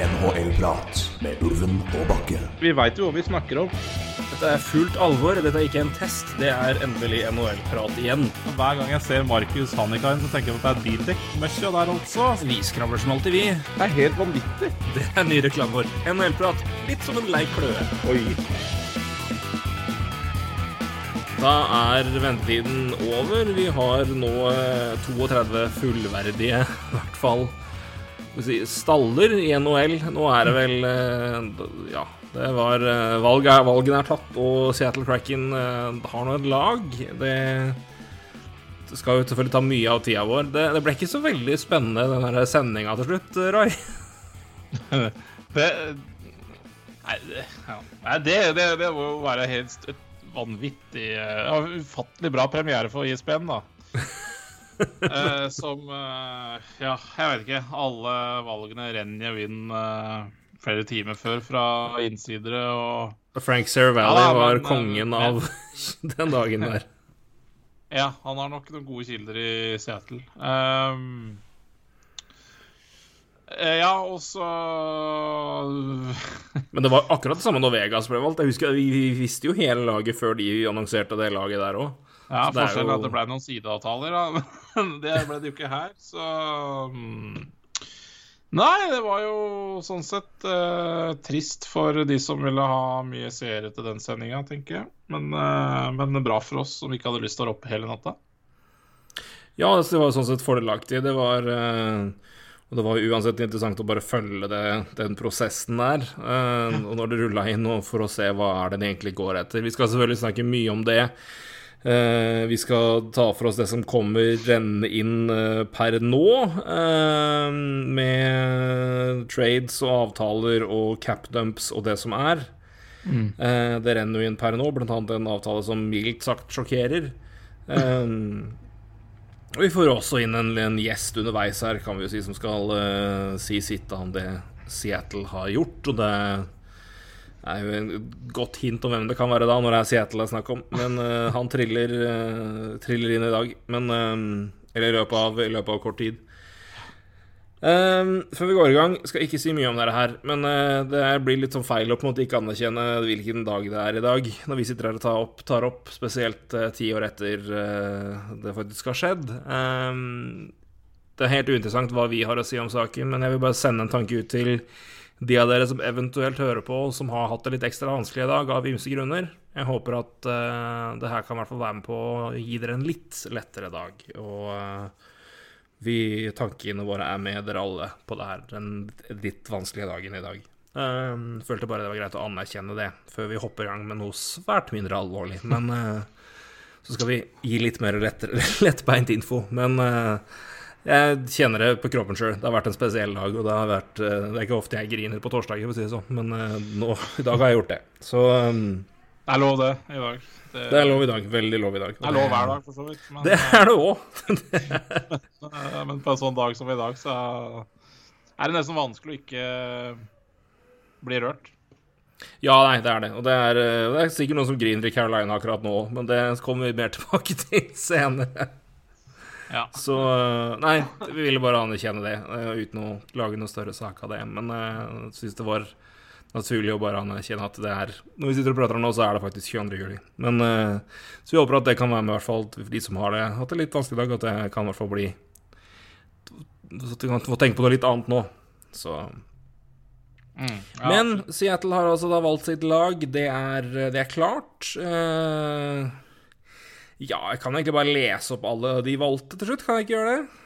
NHL-prat med Ulven og Bakke. Vi veit jo hva vi snakker om. Dette er fullt alvor. Dette er ikke en test. Det er endelig NHL-prat igjen. Hver gang jeg ser Markus Hannikainen, så tenker jeg at det er bildekk-møkkja der altså. Vi skravler som alltid, vi. Det er helt vanvittig. Det er ny reklame vår. NHL-prat. Litt som en lei kløe. Oi. Da er ventetiden over. Vi har nå eh, 32 fullverdige, i hvert fall, staller i NHL. Nå er det vel eh, Ja, det var eh, valg Valgene er tatt, og Seattle Kraken eh, har nå et lag. Det, skal jo selvfølgelig ta mye av tida vår. Det, det ble ikke så veldig spennende, den der sendinga til slutt, Roy. Det Nei, det, ja. Det, det, det må jo være helt vanvittig uh, Ufattelig bra premiere for ISBN, da. Eh, som eh, Ja, jeg vet ikke. Alle valgene renner inn eh, flere timer før fra innsidere og Frank Seravalli Ja, var men, kongen av den dagen der. Ja, han har nok noen gode kilder i Seattle. Eh, ja, og så Men det var akkurat det samme når Vegas ble valgt. Jeg husker vi visste jo hele laget før de annonserte det laget der òg. Ja, Så forskjellen er jo- at det ble noen sideavtaler, da. Men det ble det jo ikke her, så mm. Nei, det var jo sånn sett eh, trist for de som ville ha mye seere til den sendinga, tenker jeg. Men, eh, men bra for oss som ikke hadde lyst til å være oppe hele natta. Ja, det var sånn sett fordelaktig. Det var eh, Og det var uansett interessant å bare følge det, den prosessen der. Uh, og når det rulla inn, og for å se hva er det den egentlig går etter. Vi skal selvfølgelig snakke mye om det. Eh, vi skal ta for oss det som kommer renne inn eh, per nå, eh, med trades og avtaler og capdumps og det som er. Mm. det renner jo inn per nå, blant annet en avtale som mildt sagt sjokkerer. Og vi får også inn en, en gjest underveis her, kan vi jo si, som skal si sitt om det Seattle har gjort. Og det er jo en godt hint om hvem det kan være da, når det er Seattle det er snakk om. Men uh, han triller, uh, triller inn i dag. Men uh, Eller i løpet av, i løpet av kort tid. Før vi går i gang, skal ikke si mye om dette her, men det blir litt sånn feil å på en måte ikke anerkjenne hvilken dag det er i dag, når vi sitter her og tar opp, tar opp spesielt ti år etter det faktisk har skjedd. Det er helt uinteressant hva vi har å si om saken, men jeg vil bare sende en tanke ut til de av dere som eventuelt hører på, som har hatt det litt ekstra vanskelig i dag av ymse grunner. Jeg håper at uh, det her kan i hvert fall være med på å gi dere en litt lettere dag. Og uh, vi, tankene våre er med dere alle på det her, den litt vanskelige dagen i dag. Uh, følte bare det var greit å anerkjenne det før vi hopper i gang med noe svært mindre alvorlig. Men uh, så skal vi gi litt mer lettere, lettbeint info. Men eh, jeg kjenner det på kroppen sjøl. Det har vært en spesiell dag, og det har vært eh, Det er ikke ofte jeg griner på torsdager, for å si det sånn, men eh, nå, i dag har jeg gjort det. Så um, Det er lov, det, i dag. Det, det er lov i dag. Veldig lov i dag. det er lov hver dag, for så vidt. Men, Det er det òg. men på en sånn dag som i dag, så er det nesten vanskelig å ikke bli rørt. Ja, nei, det er det. Og det er, det er sikkert noen som griner i Carolina akkurat nå, men det kommer vi mer tilbake til senere. Ja. Så eh, Nei, vi ville bare anerkjenne det, eh, uten å lage noe større sak av det. Men eh, jeg syns det var naturlig å bare anerkjenne at det er Når vi sitter og prater om nå, så er det faktisk 22. juli. Men eh, Så vi håper at det kan være med, i hvert fall for de som har det hatt det litt vanskelig i dag, at det kan i hvert fall bli Så at vi kan få tenke på noe litt annet nå. Så Mm, ja. men Seattle har altså da valgt sitt lag. Det er, det er klart. Eh, ja, jeg kan egentlig bare lese opp alle de valgte til slutt. Kan jeg ikke gjøre det?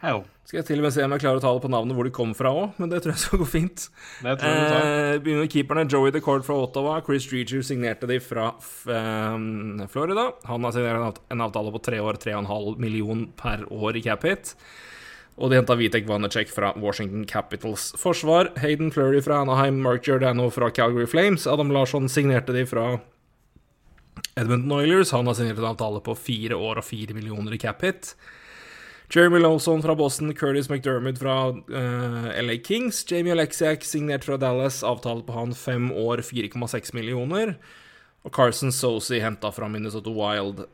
Hell. Skal jeg til og med se om jeg klarer å ta det på navnet hvor de kom fra òg, men det tror jeg skal gå fint. Det tror jeg. Eh, begynner med keeperne. Joey DeCord fra Ottawa. Chris Streeter signerte de fra eh, Florida. Han har signert en en avtale på tre år, 3,5 million per år i cap hit. Og de henta Vitek Vanacek fra Washington Capitals forsvar. Hayden Flurry fra Anaheim, Mark Giordano fra Calgary Flames. Adam Larsson signerte de fra Edmonton Oilers. Han har signert en avtale på fire år og fire millioner i cap hit. Jeremy Lawson fra Boston, Curtis McDermott fra uh, LA Kings. Jamie Alexiak signert fra Dallas, avtale på han fem år, 4,6 millioner. Og Carson Sosi henta fra Minnesota Wild.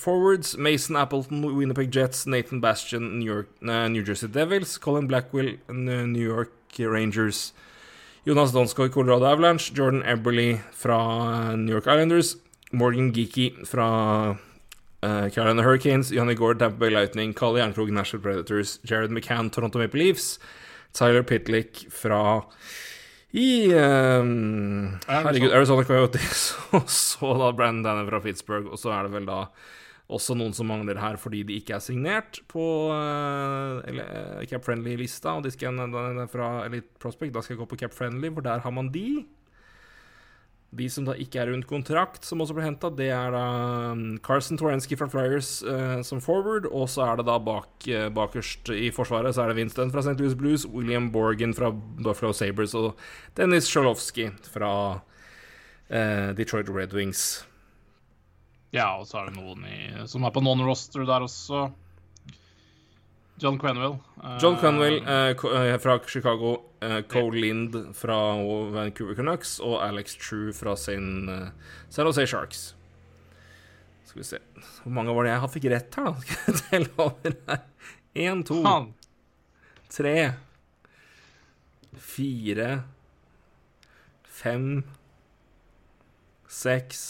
Forwards Mason Appleton, Winnipeg Jets, Nathan Bastion, New, York, uh, New Jersey Devils, Colin Blackwell, New York Rangers. Jonas Donskoy, Colorado Avalanche. Jordan Eberly fra New York Islanders. Morgan Geeky fra uh, Carolina Hurricanes. Johnny Gord, Tampa Bay Lightning. Kalle Jernkrog, National Predators. Jared McCann, Toronto Maple Leafs. Tyler Pitlick fra i um, Herregud, Arizona Coyotes. Og så da Brandon Danner fra Pittsburgh. Og så er det vel da også noen som mangler her fordi de ikke er signert på uh, Cap Friendly-lista. Og de skal, fra Elite Prospect, da skal jeg gå på Cap Friendly, for der har man de. De som da ikke er rundt kontrakt, som også ble henta, det er da um, Carson Torensky fra Flyers uh, som forward. Og så er det da bak, uh, bakerst i forsvaret så er det Winston fra St. Louis Blues, William Borgan fra Buffalo Sabres og Dennis Sjalowski fra uh, Detroit Red Wings. Ja, og så er det noen i, som er på non-roster der også. John Cranwell. John Quenville fra Chicago. Uh, Cole Lind fra Vancouver Canucks og Alex True fra sin uh, San Jose Sharks. Skal vi se Hvor mange var det jeg fikk rett her, da? Skal jeg telle over her? Én, to, tre, fire, fem, seks,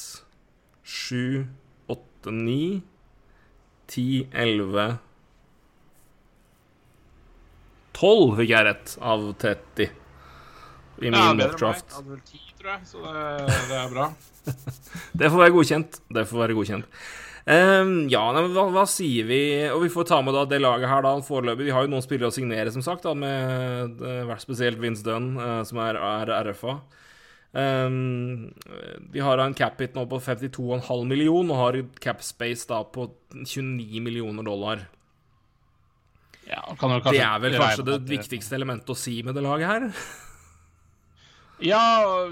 sju, åtte, ni, ti, elleve 12 fikk jeg rett av 30 i min ja, mockdraft. Hadde vel 10, tror jeg, så det, det er bra. det får være godkjent. Det får være godkjent. Um, ja, nei, hva, hva, sier vi? Og vi får ta med da det laget her da foreløpig. Vi har jo noen spillere å signere, som sagt, da, med uh, spesielt Vince Dunn, uh, som er, er RFA. Um, vi har en cap-hit nå på 52,5 millioner og har cap space da på 29 millioner dollar. Ja, det er vel kanskje det viktigste elementet å si med det laget her? ja,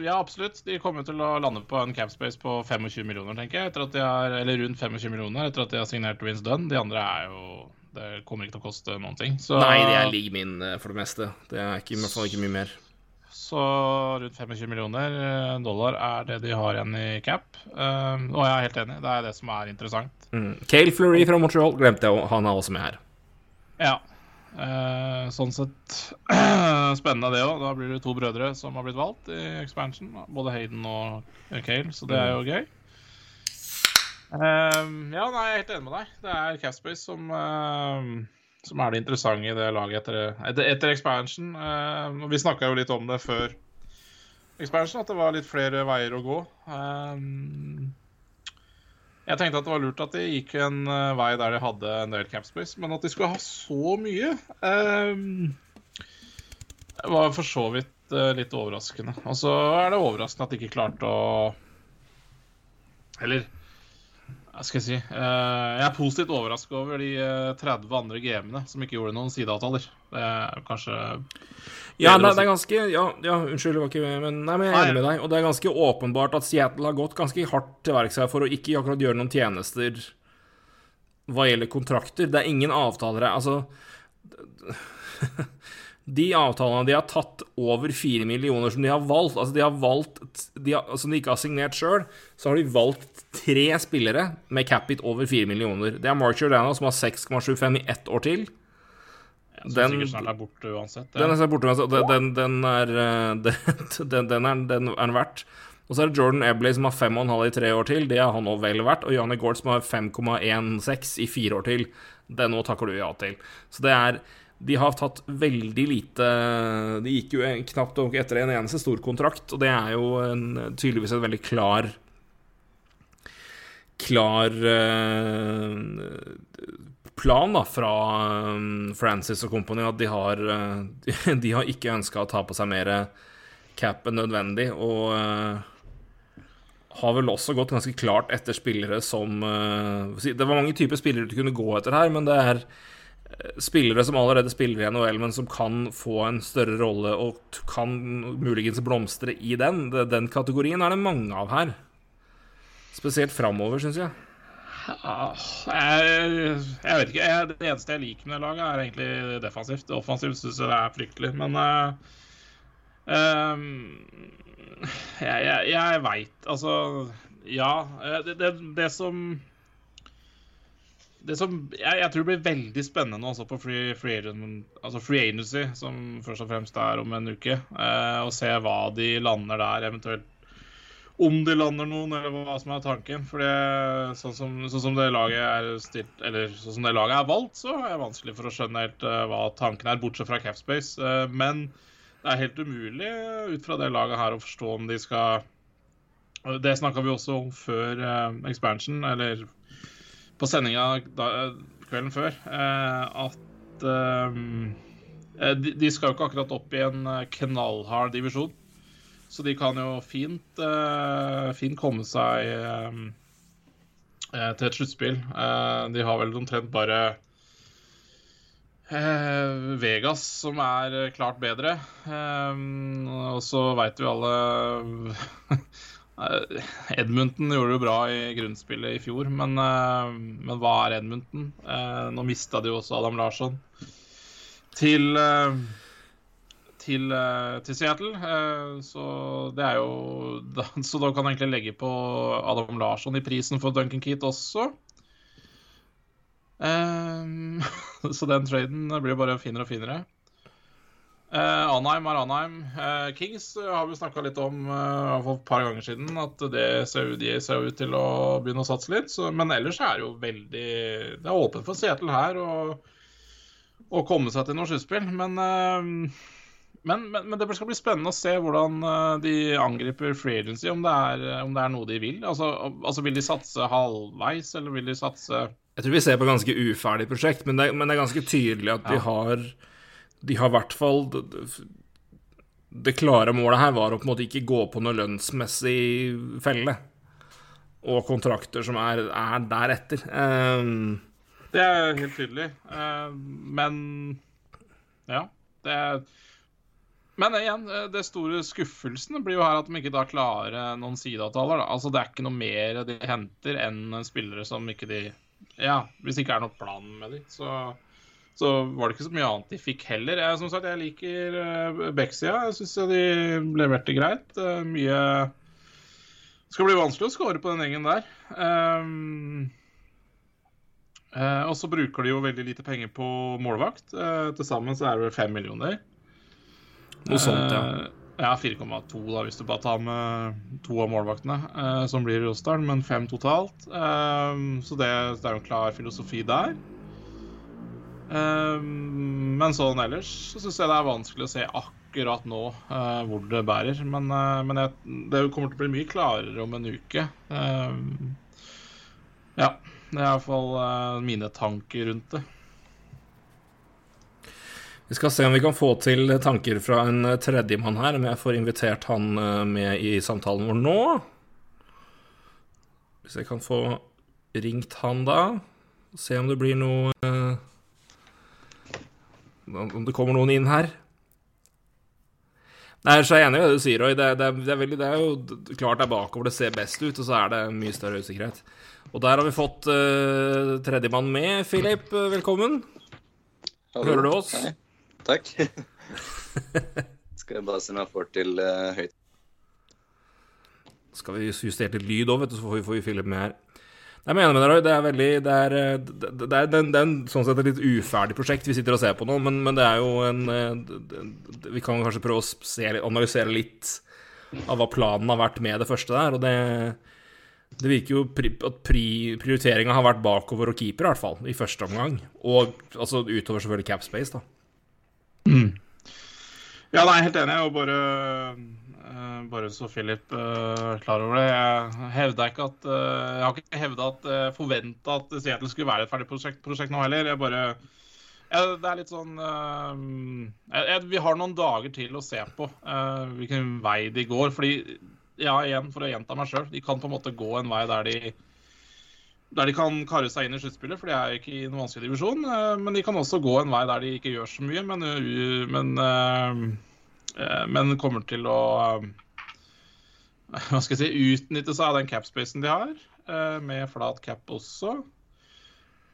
ja, absolutt. De kommer til å lande på en capspace på 25 millioner, tenker jeg. Har, eller rundt 25 millioner etter at de har signert Vince Dunn. De andre er jo Det kommer ikke til å koste noen ting. Så, Nei, det er league min eh, for det meste. Det er ikke, i hvert fall ikke mye mer. Så rundt 25 millioner eh, dollar er det de har igjen i cap. Um, og jeg er helt enig, det er det som er interessant. Mm. Cale Fleury fra Montreal glemte jeg, han er også med her. Ja. Eh, sånn sett spennende det òg. Da blir det to brødre som har blitt valgt i expansion. Både Hayden og Cale, så det er jo gøy. Eh, ja, nei, jeg er helt enig med deg. Det er Caspace som, uh, som er det interessante i det laget etter, etter, etter expansion. Eh, vi snakka jo litt om det før expansion, at det var litt flere veier å gå. Eh, jeg tenkte at det var lurt at de gikk en uh, vei der de hadde en del campspace, men at de skulle ha så mye um, var for så vidt uh, litt overraskende. Og så er det overraskende at de ikke klarte å Eller hva skal jeg si uh, Jeg er positivt overrasket over de 30 andre GM-ene som ikke gjorde noen sideavtaler. Det er kanskje ja, det, det, er ganske Ja, ja unnskyld, det var ikke men, nei, men jeg er enig med deg. Og det er ganske åpenbart at Seattle har gått ganske hardt til verks her for å ikke akkurat gjøre noen tjenester hva gjelder kontrakter. Det er ingen avtalere Altså De avtalene de har tatt over fire millioner som de har valgt Altså, de har valgt de har, Som de ikke har signert sjøl, så har de valgt tre spillere med cap-it over fire millioner. Det er Mark Giordano, som har 6,75 i ett år til. Den, sikkert snart er borte uansett. Ja. Den er snart borte uansett. Den, den, er, den, den, er, den er verdt. Og så er det Jordan Ebley som har 5,5 i tre år til. Det er han òg vel verdt. Og Janne Gaard som har 5,16 i fire år til. Det nå takker du ja til. Så det er De har tatt veldig lite De gikk jo knapt etter en eneste stor kontrakt, og det er jo en, tydeligvis en veldig klar Klar uh, plan da, fra um, Francis og company at de har, uh, de har ikke ønska å ta på seg mer cap enn nødvendig, og uh, har vel også gått ganske klart etter spillere som uh, Det var mange typer spillere du kunne gå etter her, men det er spillere som allerede spiller i NHL, men som kan få en større rolle og kan muligens blomstre i den. Den kategorien er det mange av her. Spesielt framover, syns jeg. Jeg, jeg, vet ikke. Jeg, det eneste jeg liker med laget, er egentlig defensivt. Offensivt syns jeg det er fryktelig. Men uh, um, jeg, jeg, jeg veit Altså, ja. Det, det, det, som det som jeg, tror blir veldig spennende også på free, free, altså free agency, som først og fremst er om en uke, uh, å se hva de lander der, eventuelt om de lander noen, eller hva som er tanken. For sånn, sånn som det laget er stilt, eller sånn som det laget er valgt, så er det vanskelig for å skjønne helt uh, hva tanken er, bortsett fra Capspace. Uh, men det er helt umulig ut fra det laget her å forstå om de skal Det snakka vi også om før expansion, eller på sendinga kvelden før, at de, de skal jo ikke akkurat opp i en knallhard divisjon. Så de kan jo fint, uh, fint komme seg uh, til et sluttspill. Uh, de har vel omtrent bare Vegas som er klart bedre. og så veit vi alle Edmundton gjorde det bra i grunnspillet i fjor, men, men hva er Edmundton? nå mista de jo også Adam Larsson til til, eh, til Seattle. Eh, så det er jo Så da kan du egentlig legge på Adam Larsson i prisen for Duncan Keat også. Um, så den traden blir bare finere og finere. Uh, Anheim er Anheim. Uh, Kings har vi snakka litt om uh, for et par ganger siden. At det ser, de ser ut til å begynne å satse litt. Så, men ellers er det jo veldig Det er åpent for Seattle her å komme seg til noe sluttspill. Men men, men, men, det skal bli spennende å se hvordan eh, de angriper free agency, om det er, eh, om det er noe de vil. Altså, altså, Vil de satse halvveis, eller vil de satse Jeg tror vi ser på et ganske uferdig prosjekt, men det, men det er ganske tydelig at ja. de har De har i hvert fall det, det, klare målet her var å på en måte ikke gå på noe lønnsmessig felle. Og kontrakter som er, er deretter. Um, det er helt tydelig. Uh, men ja. Det er men igjen, eh, det store skuffelsen blir jo her at de ikke da klarer noen sideavtaler. Altså, det er ikke noe mer de henter enn spillere som ikke de Ja, hvis det ikke er noen plan med de, så, så var det ikke så mye annet de fikk heller. Jeg, som sagt, jeg liker Bexia. Jeg syns de leverte greit. Mye Det skal bli vanskelig å score på den gjengen der. Um, og så bruker de jo veldig lite penger på målvakt. Uh, Til sammen så er det vel fem millioner. Noe sånt, ja. Eh, ja, 4,2 da, hvis du bare tar med to av målvaktene, eh, som blir rosteren, men fem totalt. Eh, så det, det, er jo en klar filosofi der. Eh, men sånn ellers så syns jeg det er vanskelig å se akkurat nå eh, hvor det bærer. Men, eh, men jeg, det kommer til å bli mye klarere om en uke. ja. Det er iallfall mine tanker rundt det. Vi skal se om vi kan få til tanker fra en tredjemann her, om jeg får invitert han eh, med i samtalen vår nå. Hvis jeg kan få ringt han da. Se om det blir noe eh, Om det kommer noen inn her. Nei, så er jeg enig i det du sier, Roy. Det, det, det, er veldig, det, er jo klart det er bakover det ser best ut, og så er det mye større usikkerhet. Og der har vi fått uh, tredjemann med. Philip, velkommen. Hallo. Hører du oss? Hei. Takk. Skal jeg bare se om jeg får til uh, høyt. Skal vi justere litt lyd òg, vet du, så får vi, får vi Philip med her. Jeg mener med deg, det er veldig Det er, eh, det er, det er en, sånn sett et litt uferdig prosjekt vi sitter og ser på nå, men, men det er jo en eh, Vi kan kanskje prøve å se, analysere litt av hva planen har vært med det første der, og det det virker jo pri, at pri, prioriteringa har vært bakover og keeper, i hvert fall, i første omgang. Og altså utover selvfølgelig Capspace, da. Mm. Ja, nei, helt enig. Og bare, uh, bare så Philip uh, klar over det. Jeg ikke at uh, Jeg har ikke hevda at jeg forventa at Seattle skulle være et ferdig prosjekt, prosjekt nå heller. Jeg bare ja, Det er litt sånn jeg, jeg, Vi har noen dager til å se på hvilken vei de går. Fordi, ja, igjen, for å gjenta meg sjøl, de kan på en måte gå en vei der de der de kan karre seg inn i sluttspillet, for de er ikke i noen vanskelig divisjon. Eh, men de kan også gå en vei der de ikke gjør så mye, men, eh, men, eh, men kommer til å hva skal jeg si, utnytte seg av den capspacen de har, med flat cap også.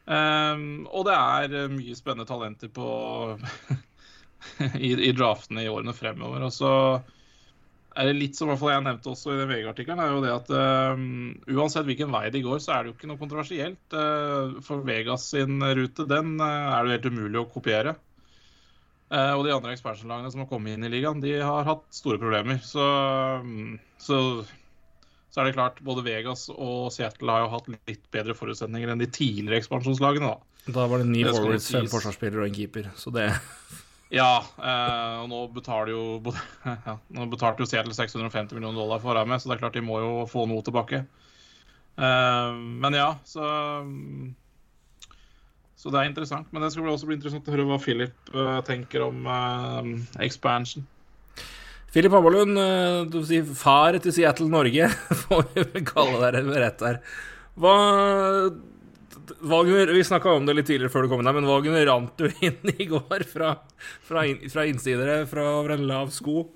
og det er mye spennende talenter på i, i draftene i årene fremover. Og så er det litt som jeg nevnte også i den VG-artikkelen, er jo det at uh, uansett hvilken vei de går, så er det jo ikke noe kontroversielt. Uh, for Vegas sin rute, den uh, er det helt umulig å kopiere. og de andre expansion-lagene som har kommet inn i ligaen, de har hatt store problemer. Så, um, så, så, er det klart, både Vegas og Seattle har jo hatt litt bedre forutsetninger enn de tidligere ekspansjonslagene, da. Da var det ni forwards, fem forsvarsspillere og en keeper, så det ja, eh, og nå betaler jo ja, Nå betalte jo Seattle 650 millioner dollar for å så det er klart de må jo få noe tilbake. Eh, men ja, så Så det er interessant. Men det skal også bli interessant å høre hva Philip eh, tenker om eh, expansion. Philip Hammerlund, eh, du si far til Seattle Norge, får vi kalle dere rett der. Hva Wagner, Vi snakka om det litt tidligere før du kom inn her, men Wagner rant jo inn i går fra, fra, in, fra innsidere fra over en lav sko.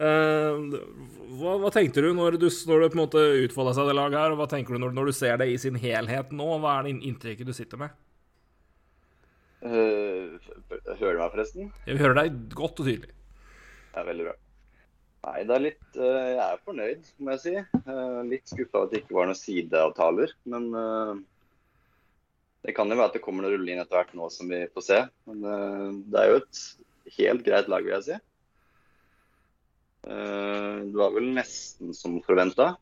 Uh, hva, hva, tenkte du når, du når det på en måte utfolda seg det laget her, og hva tenker du når, når, du ser det i sin helhet nå? Hva er det inntrykket du sitter med? Uh, hører du meg forresten? Jeg hører deg godt og tydelig. Det er veldig bra. Nei, det er litt uh, Jeg er fornøyd, må jeg si. Litt skuffa at det ikke var noen sideavtaler. Men det kan jo være at det kommer noe rulle inn etter hvert nå som vi får se. Men uh, det er jo et helt greit lag, vil jeg si. Uh, det var vel nesten som forventa.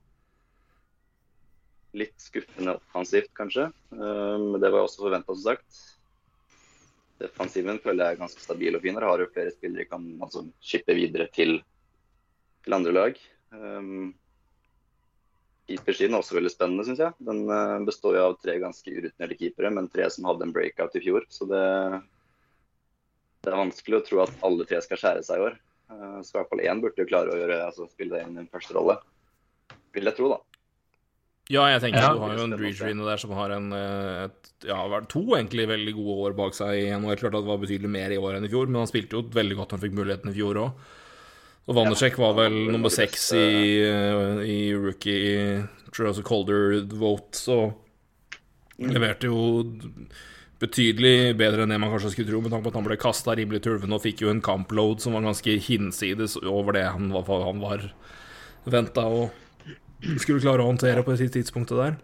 Litt skuffende offensivt, kanskje. Uh, men det var også forventa, som sagt. Defensiven føler jeg er ganske stabil og fin. Her har jo flere spillere kan altså, skippe videre til, til andre lag. Um, Keepersiden er også veldig spennende, syns jeg. Den eh, består jo av tre ganske urutinerte keepere, men tre som hadde en breakout i fjor. Så det, det er vanskelig å tro at alle tre skal skjære seg i år. Eh, så i hvert fall én burde jo klare å gjøre, altså, spille det inn i en første rolle. Vil jeg tro, da. Ja, jeg tenker ja. du har jo en inne der som har en, eh, et, ja, to egentlig veldig gode år bak seg igjen. Og det er Klart at det var betydelig mer i år enn i fjor, men han spilte jo veldig godt han fikk muligheten i fjor òg. Og Wandersek var vel nummer seks i, eh, i, rookie Trouser Colder vote, så mm. leverte jo betydelig bedre enn det man kanskje skulle tro, med tanke på at han ble kasta rimelig turven og fikk jo en kampload som var ganske hinsides over det han var, han var venta og skulle klare å håndtere på et tidspunktet der.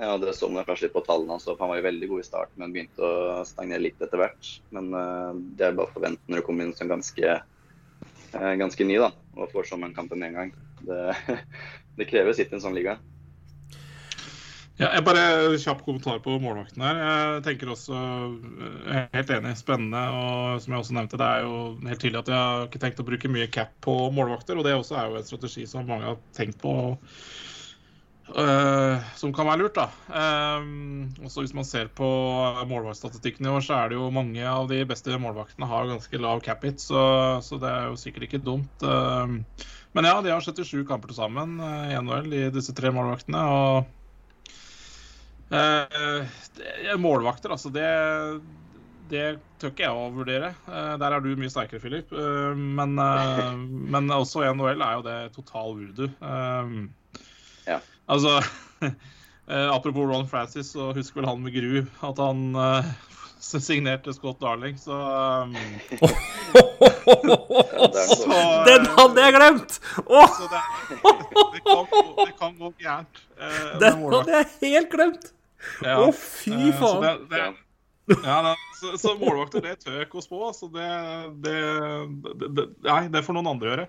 Ja, det så man kanskje litt på tallene hans. Han var jo veldig god i starten, men begynte å stagnere litt etter hvert. Men uh, det er bare å forvente når det kommer inn som ganske ganske ny da, og får sommerkampen med en gang. Det, det krever sitt i en sånn liga. Ja, jeg bare Kjapp kommentar på målvakten her. Jeg tenker også, jeg er helt enig, spennende. Og som jeg også nevnte, det er jo helt tydelig at jeg har ikke tenkt å bruke mye cap på målvakter. Og det også er jo en strategi som mange har tenkt på Uh, som kan være lurt. da. Um, også Hvis man ser på målvaktstatistikken i år, så er det jo mange av de beste målvaktene har ganske lav cap-hit, så, så, det er jo sikkert ikke dumt. Uh, men ja, de har 77 kamper til sammen uh, i NHL, i disse tre målvaktene. og det, Målvakter, altså, det, det tør ikke jeg å vurdere. der er du mye sterkere, Filip. men, men også i NHL er jo det total voodoo. Altså eh, Apropos Ron Francis, så husker vel han med gru at han uh, signerte Scott Darling, så um, så, Den hadde jeg glemt! Oh. Det, det, kan, det, kan, gå gærent. Uh, Den hadde jeg helt glemt! Å, ja. oh, fy faen. Uh, det, ja, da, så, så, målvakter, det tør jeg ikke å spå. Så det, det, det, Nei, det får noen andre gjøre.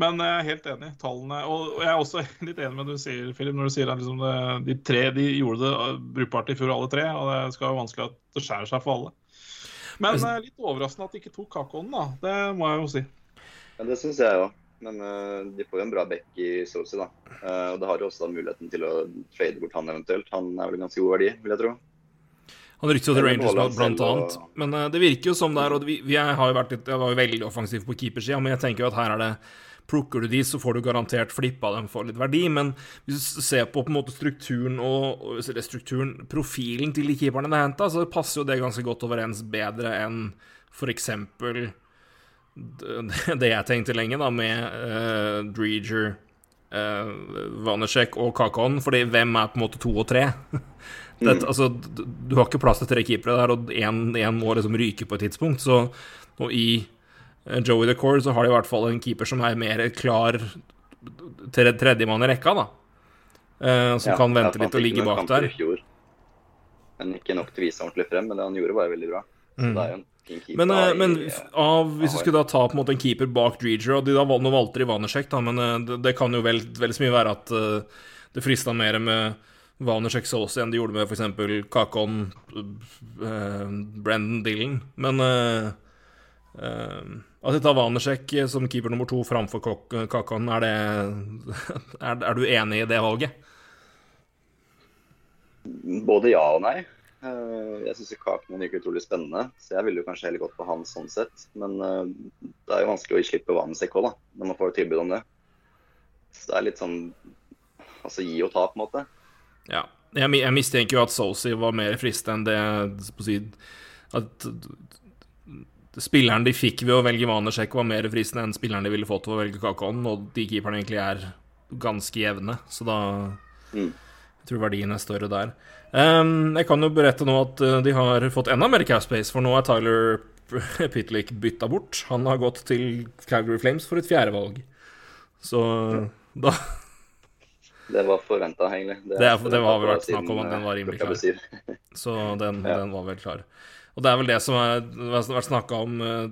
Men jeg er helt enig. Tallene Og jeg er også litt enig med det du sier, Philip, når du sier at liksom det, de tre de gjorde det uh, brukbart i fjor, alle tre. Og det skal være vanskelig at det skjærer seg for alle. Men uh, litt overraskende at de ikke tok Kakoen, da. Det må jeg jo si. Ja, det syns jeg òg. Men uh, de får jo en bra back i Sosi, da. Uh, og det har jo også muligheten til å trade bort han eventuelt. Han er vel en ganske god verdi, vil jeg tro. Han ryktes jo til Rangers blant annet. Men uh, det virker jo som det er Og vi, vi har jo vært litt, jeg var jo veldig offensiv på keepersida, men jeg tenker jo at her er det Plukker du de, så får du garantert flippa dem for litt verdi, men hvis du ser på på en måte strukturen og strukturen, profilen til de keeperne det er henta, så passer jo det ganske godt overens bedre enn f.eks. det jeg tenkte lenge, da, med uh, Dreger, uh, Vanecek og Kakon, fordi hvem er på en måte to og tre? Dette, mm. altså, du har ikke plass til tre keepere der, og én må liksom ryke på et tidspunkt. Så og i eh, Joey DeCore, så har de i hvert fall en keeper som er mer klar tre- tredjemann i rekka, da. Eh, som Ja, kan vente litt og ligge bak der. Men ikke nok til å vise ordentlig frem, men det han gjorde, var veldig bra. Så Mm. det er jo en. Men, eh, i- men av, hvis du skulle da ta på en måte en keeper bak Dreger og de da, Nå valgte de Vanersek, da, men eh, det, det kan jo vel, vel så mye være at uh, det frista mer med Vanersek Saucy enn de gjorde med f.eks. Kakon, uh, Brendan Dillon. Men uh, at de tar Vanesjek som keeper nummer to framfor Kakon, er det er, er du enig i det valget? Både ja og nei. Eh, Jeg syns Kaken virker utrolig spennende, så jeg ville jo kanskje heller gått på han sånn sett. Men eh, det er jo vanskelig å gi slipp på Vanesek òg, da, når man får tilbud om det. Så det er litt sånn Altså gi og ta, på en måte. Ja. Jeg, jeg mistenker jo at Sosi var mer fristende enn det si, At spilleren de fikk ved å velge Manesjek, var mer fristende enn spilleren de ville fått ved å velge Kakon, og de keeperne egentlig er ganske jevne, så da Mm. Jeg tror verdien er større der. Um, jeg kan jo berette nå at eh, de har fått enda mer Capspace, for nå er Tyler Pitlick bytta bort. Han har gått til Calgary Flames for et fjerdevalg. Så da Det var forventa, egentlig. Det det, det var vel snakk om at den var eh, rimelig klar. Så den, Ja. den var vel klar. Og det er vel det som er, det har vært snakka om eh,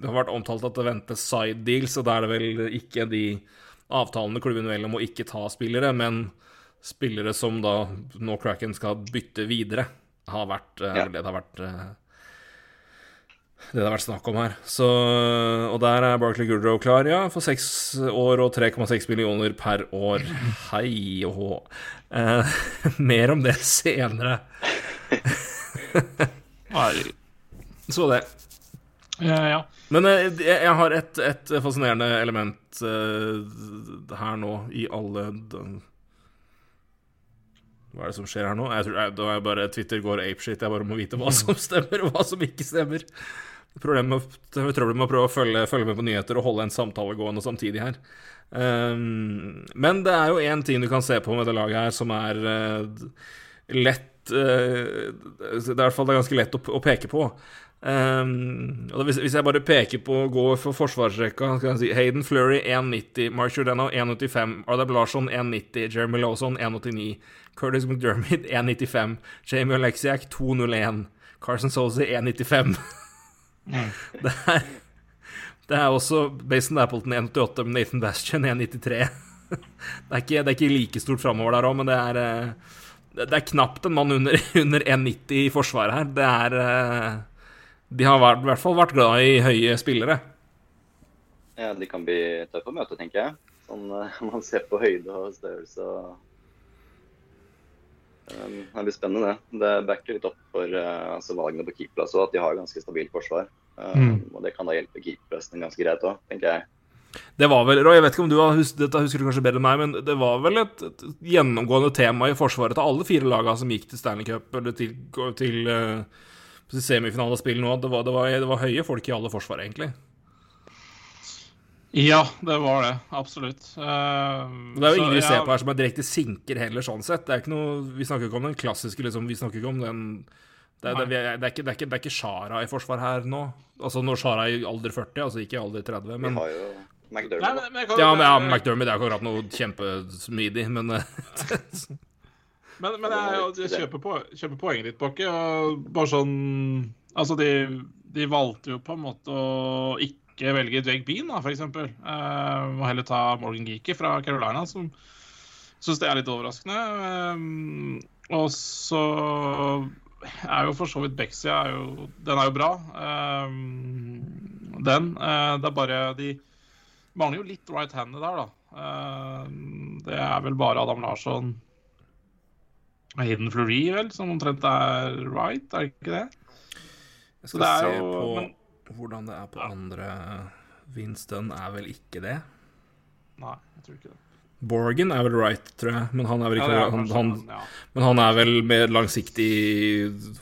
Det har vært omtalt at det ventes side deals, og da er det vel ikke de avtalene klubben velger om å ikke ta spillere, men spillere som da nå Cracken skal bytte videre, har vært eh, Ja. det det har vært eh, det det har vært snakk om her. Så, og der er Barclay Goodrow klar, ja, for seks år og 3,6 millioner per år. Hei og hå. Eh, mer om det senere. Så det. ja, ja. Men eh, jeg, jeg har et, et fascinerende element uh, her nå, i alle den... Hva er det som skjer her nå? Jeg tror, jeg, da er jeg bare Twitter går apeshit. Jeg bare må vite hva som stemmer, og hva som ikke stemmer. Problemet med, trøbbel med å prøve å følge, følge med på nyheter og holde en samtale gående samtidig her. Um, men det er jo én ting du kan se på med det laget her som er uh, lett eh, Det er i hvert fall det ganske lett å, å peke på. Um, da, hvis, hvis jeg bare peker på gå for forsvarsrekka skal jeg si Hayden Flurry 1,90, Mark Jordano 1,85, Ardab Larsson 1,90, Jeremy Lawson 1,89, Curtis McDermott 1,95, Jamie Alexiak 2,01, Carson Sozy 1,95. det, er, det er også Bason Appleton 1,88, men Nathan Bastion 1,93. det, er ikke, det er ikke like stort framover der òg, men det er eh, det, det er knapt en mann under, under 1,90 i forsvaret her. Det er eh, De har vært, i hvert fall vært glad i høye spillere. Ja, de kan bli tøffe å møte, tenker jeg. Sånn, eh, man ser på høyde og størrelse og um, Det blir spennende, det. Det backer litt opp for uh, altså, valgene på keeperplass òg, at de har ganske stabilt forsvar. Um, Og det kan da hjelpe keeperplassen ganske greit òg, tenker jeg. Det var vel, Roy, jeg vet ikke om du har husket, dette husker du kanskje bedre enn meg, men det var vel et, et gjennomgående tema i forsvaret til alle fire lagene som gikk til Stanley Cup, eller til, til, uh, til semifinalespill nå. at Det var, det, var, det var høye folk i alle forsvar, egentlig. Ja, det var det. Absolutt. Uh, Det er jo ingen vi ser på her som er direkte sinker heller, sånn sett. Det er ikke noe, Vi snakker ikke om den klassiske, liksom. Vi snakker ikke om den det det, det, er ikke, det, er ikke, det er ikke Shara i forsvar her nå. Altså når Shara er i alder 40, altså ikke i alder 30. Men, Vi har jo Nei, McDermott. men, men kan, ja, men ja, McDermott er jo akkurat noe kjempesmidig, men eh, Men, men jeg, jeg kjøper, på, kjøper poenget ditt, Bakke. Bare sånn Altså, de, de valgte jo på en måte å ikke velge Jake Bean, da, eksempel. Uh, og heller ta Morgan Geeky fra Carolina, som syns det er litt overraskende. Um, og så er jo for så vidt Bexia er jo, Den er jo bra. Um, den. Uh, det er bare De mangler jo litt right handed der, da. Uh, det er vel bare Adam Larsson Hayden Fleury, vel, som omtrent er right, er det ikke det? jeg skal det er se jo- på men- hvordan det er på andre Winston er vel ikke det. Nei, jeg tror ikke det. Borgen er vel right, tror jeg, men han er vel ikke ja, er han, han, ja. Men han er vel med langsiktig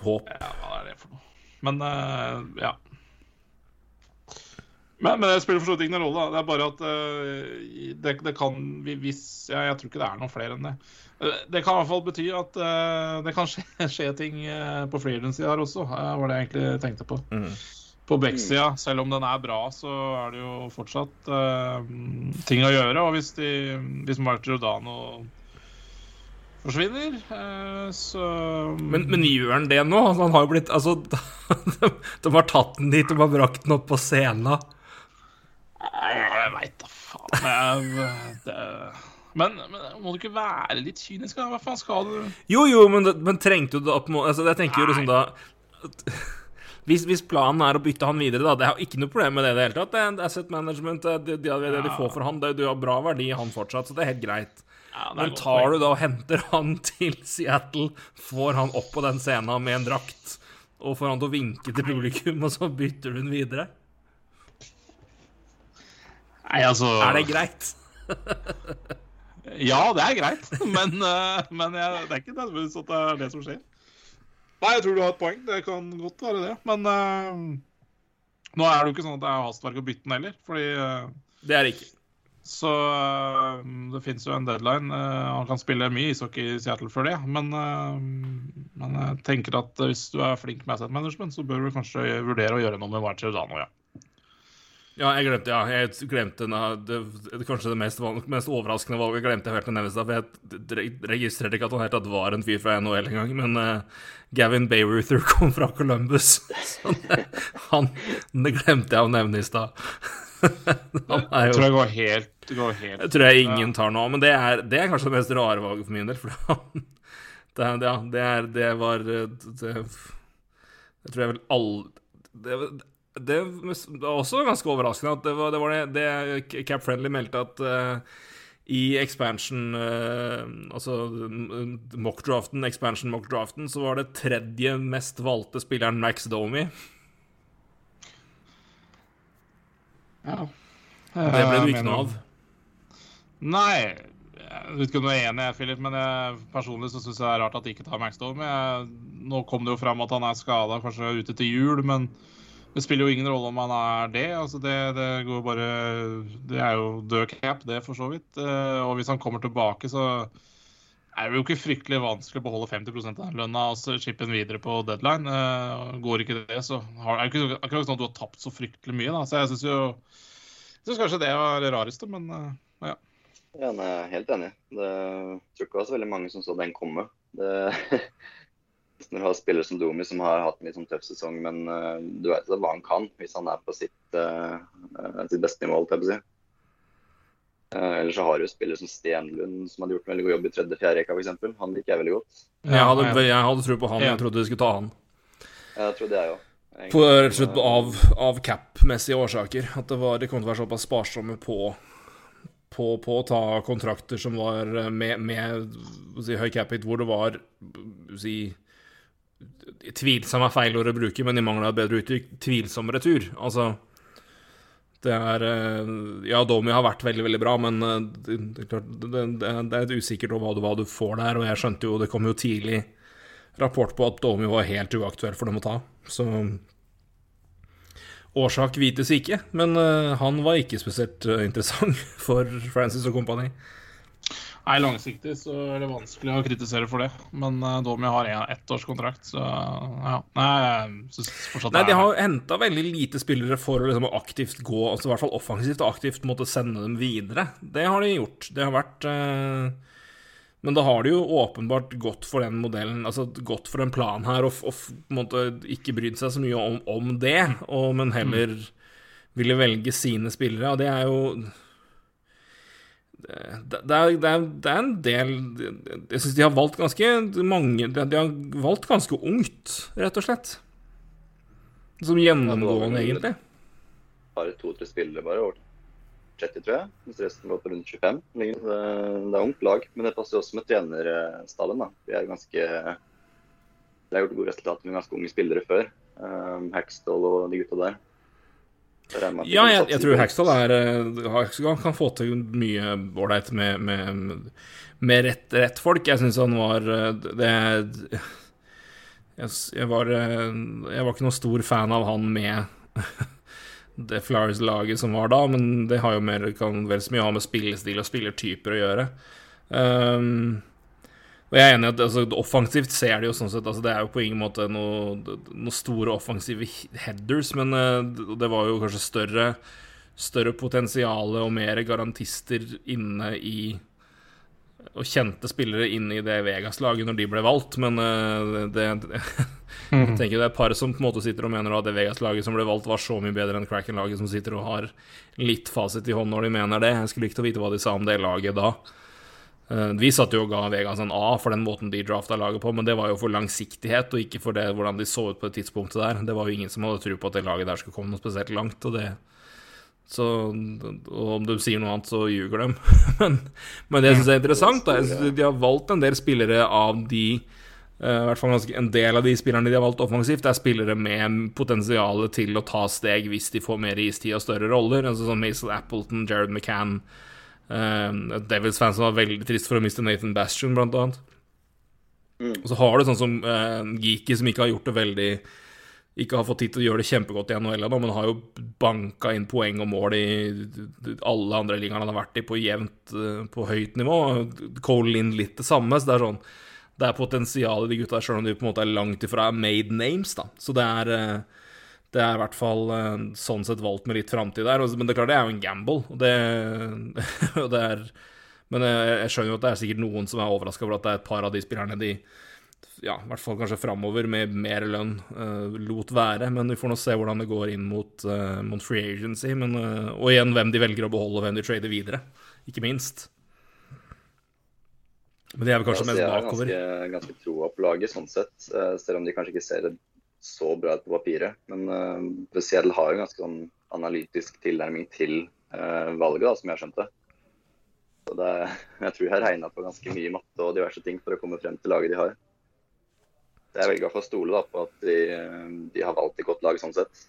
håp. Ja, hva er det for noe? Men uh, ja. Men, men det spiller for så vidt ingen rolle. da. Det er bare at uh, det, det kan vi- hvis ja, Jeg tror ikke det er noen flere enn det. Eh, Det kan i hvert fall bety at uh, det kan skje, skje ting på freelance-sida her også, var det jeg egentlig tenkte på. Mm. på backsida. Selv om den er bra, så er det jo fortsatt ting å gjøre. Og hvis, de, hvis Mark Giordano forsvinner, så men, men, gjør han det nå? Han har jo blitt Altså, de, de, har tatt den dit, de har brakt den opp på scenen. Jeg veit da faen. Det, men, men, må du ikke være litt kynisk? Hva faen skal du Jo, jo, men, men trengte du det opp altså, Jeg tenker jo liksom da hvis, hvis, planen er å bytte han videre, da Det er ikke noe problem med det i det hele tatt. Det er asset management, det, det, det, det de får for han, det, du har bra verdi i han fortsatt, så det er helt greit. Ja, Men tar du da og henter han til Seattle, får han opp på den scenen med en drakt, og får han til å vinke til publikum, og så bytter du den videre? Nei, altså Er det greit? ja, det er greit, men, uh, men jeg, det er ikke nødvendigvis at det er det som skjer. Nei, jeg tror du har et poeng. Det kan godt være det. Men uh, nå er det jo ikke sånn at det er hastverk å bytte den heller, fordi uh, Det er det ikke. Så det fins jo en deadline. han kan spille mye ishockey i Seattle før det, men, men jeg tenker at hvis du er flink med asset management, så bør du kanskje vurdere å gjøre noe med March Dano, ja. Ja, jeg glemte, ja, jeg glemte det, det, kanskje det mest, mest overraskende valget. Jeg glemte helt å nevne det, for jeg registrerte ikke at han helt tatt var en fyr fra NHL engang. Men uh, Gavin Bayreuther kom fra Columbus. Så det, han, det glemte jeg å nevne i stad. jeg tror jeg går helt, går helt Jeg tror jeg ingen tar nå, men det er, det er kanskje det mest rare valget for min del. For han, det, ja, det, er, det var det, Jeg tror jeg vel alle det var også ganske overraskende at det var det, var det, det Cap Friendly meldte at uh, i expansion uh, Altså mock-draften, expansion mock-draften, så var det tredje mest valgte spilleren Max Domi. Ja. Det ble du ikke noe av. Nei. Jeg vet ikke om du er enig, Philip, men jeg, personlig så syns jeg det er rart at de ikke tar Max Domi. Nå kom det jo fram at han er skada, kanskje ute til jul, men det spiller jo ingen rolle om han er det. altså Det, det går bare Det er jo død cap, det, for så vidt. Eh, og hvis han kommer tilbake, så er det jo ikke fryktelig vanskelig å beholde 50 av den lønna og chippe den videre på deadline. Eh, går ikke det, så har, er det ikke akkurat sånn at du har tapt så fryktelig mye. da, Så jeg syns jo jeg kanskje det var det rareste, men eh, ja. Ja, jeg er helt enig. Det, jeg tror ikke det var så veldig mange som så den komme. Det, når du har spillere som Domi som har hatt en litt sånn tøff sesong, men uh, du vet hva han kan hvis han er på sitt, uh, sitt beste nivå, jeg på å si. Uh, ellers så har du spillere som Stenlund, som hadde gjort en veldig god jobb i tredje-fjerde rekka, f.eks. Han liker jeg veldig godt. Jeg hadde, jeg hadde tro på han. Jeg trodde de skulle ta han. Jeg trodde jeg òg. Rett og slett av, av cap-messige årsaker. At det, var, det kom til å være såpass sparsomme på, på, på å ta kontrakter som var med, med si, høy cap-hit, hvor det var si, Tvilsom er feil ord å bruke, men i mangel av bedre uttrykk, tvilsom retur. Altså Det er eh, Ja, Domi har vært veldig, veldig bra, men eh, det, det, det, er usikkert hva du, hva du får der, og jeg skjønte jo Det kom jo tidlig rapport på at Domi var helt uaktuell for dem å ta, så Årsak vites ikke, men uh, han var ikke spesielt interessant for Francis og kompani. Nei, langsiktig så er det vanskelig å kritisere for det. Men uh, Domi har en ettårskontrakt, så ja. Nei, jeg fortsatt Nei, de har henta veldig lite spillere for å liksom aktivt gå, altså i hvert fall offensivt og aktivt måtte sende dem videre. Det har de gjort. Det har vært uh, Men da har de jo åpenbart gått for den modellen, altså gått for en plan her, og, og måtte ikke brydd seg så mye om, om det, og, men heller mm. ville velge sine spillere. Og det er jo det, det, er, det, er, det, er, en del Jeg syns de har valgt ganske mange De har valgt ganske ungt, rett og slett. Som gjennomgående, egentlig. Bare to-tre spillere bare over 30, tror jeg. Mens resten går på rundt 25. Det er ungt lag. Men det passer også med trenerstallen. da. De er ganske De har gjort gode resultater med ganske unge spillere før. Um, Hackstall og de gutta der. Ja, jeg, jeg tror er Han eh, kan få til mye ålreit med, med, med rett, rett, folk. Jeg syns han var eh, det jeg, jeg, var, eh, jeg var ikke noen stor fan av han med det Flowers-laget som var da, men det har jo mer, kan vel så mye ha med spillestil og spillertyper å gjøre. Um, Og jeg er enig i at altså, offensivt ser det jo sånn sett altså, Det er jo på ingen måte noen noe store offensive headers, men uh, det var jo kanskje større, større potensial og mer garantister inne i Og kjente spillere inne i det Vegas-laget når de ble valgt, men uh, det, det Jeg tenker det er et par som på en måte sitter og mener at det Vegas-laget som ble valgt, var så mye bedre enn Kraken-laget som sitter og har litt fasit i hånd når de mener det. Jeg skulle likt å vite hva de sa om det laget da. Eh, vi satt jo og ga Vegas en A for den måten de drafta laget på, men det var jo for langsiktighet, og ikke for det, hvordan de så ut på det tidspunktet der. Det var jo ingen som hadde tro på at det laget der skulle komme noe spesielt langt, og det så, og om de sier noe annet, så ljuger de. men, men, det jeg syns er interessant, da, at de har valgt en del spillere av de uh, i hvert fall En del av de spillerne de har valgt offensivt, er spillere med potensial til å ta steg hvis de får mer istid og større roller. Altså sånn Mason Appleton, Jared McCann, Uh, Devils-fans som var veldig trist for å miste Nathan Bastion, blant annet. Mm. Og så har du sånn som uh, Geeky, som ikke har gjort det veldig Ikke har fått tid til å gjøre det kjempegodt i NHL ennå, men har jo banka inn poeng og mål i alle andre ligaer han har vært i, på jevnt, uh, på høyt nivå. Cole Lind litt det samme. Så det er sånn Det er potensial i de gutta, sjøl om de på en måte er langt ifra made names, da. Så det er uh, det er i hvert fall eh, sånn sett valgt med litt framtid der. Men det er klart det er jo en gamble. Og det, og det er, men jeg, jeg, skjønner jo at det er sikkert noen som er overraska over at det er et par av de spillerne de ja, i hvert fall kanskje framover med mer lønn uh, lot være. Men vi får nå se hvordan det går inn mot, mot free agency. Men, og igjen hvem de velger å beholde, og hvem de trader videre. Ikke minst. Men de er vel kanskje ja, mest bakover. Jeg har ganske, ganske troa på laget, sånn sett. selv om de kanskje ikke ser det så bra ut på papiret. Men uh, Seattle har jo en ganske sånn analytisk tilnærming til uh, valget, da, som jeg har skjønt det. Så det, jeg tror jeg har regna på ganske mye matte og diverse ting for å komme frem til laget de har. Jeg velger i hvert fall å stole da, på at de, de, har valgt et godt lag sånn sett.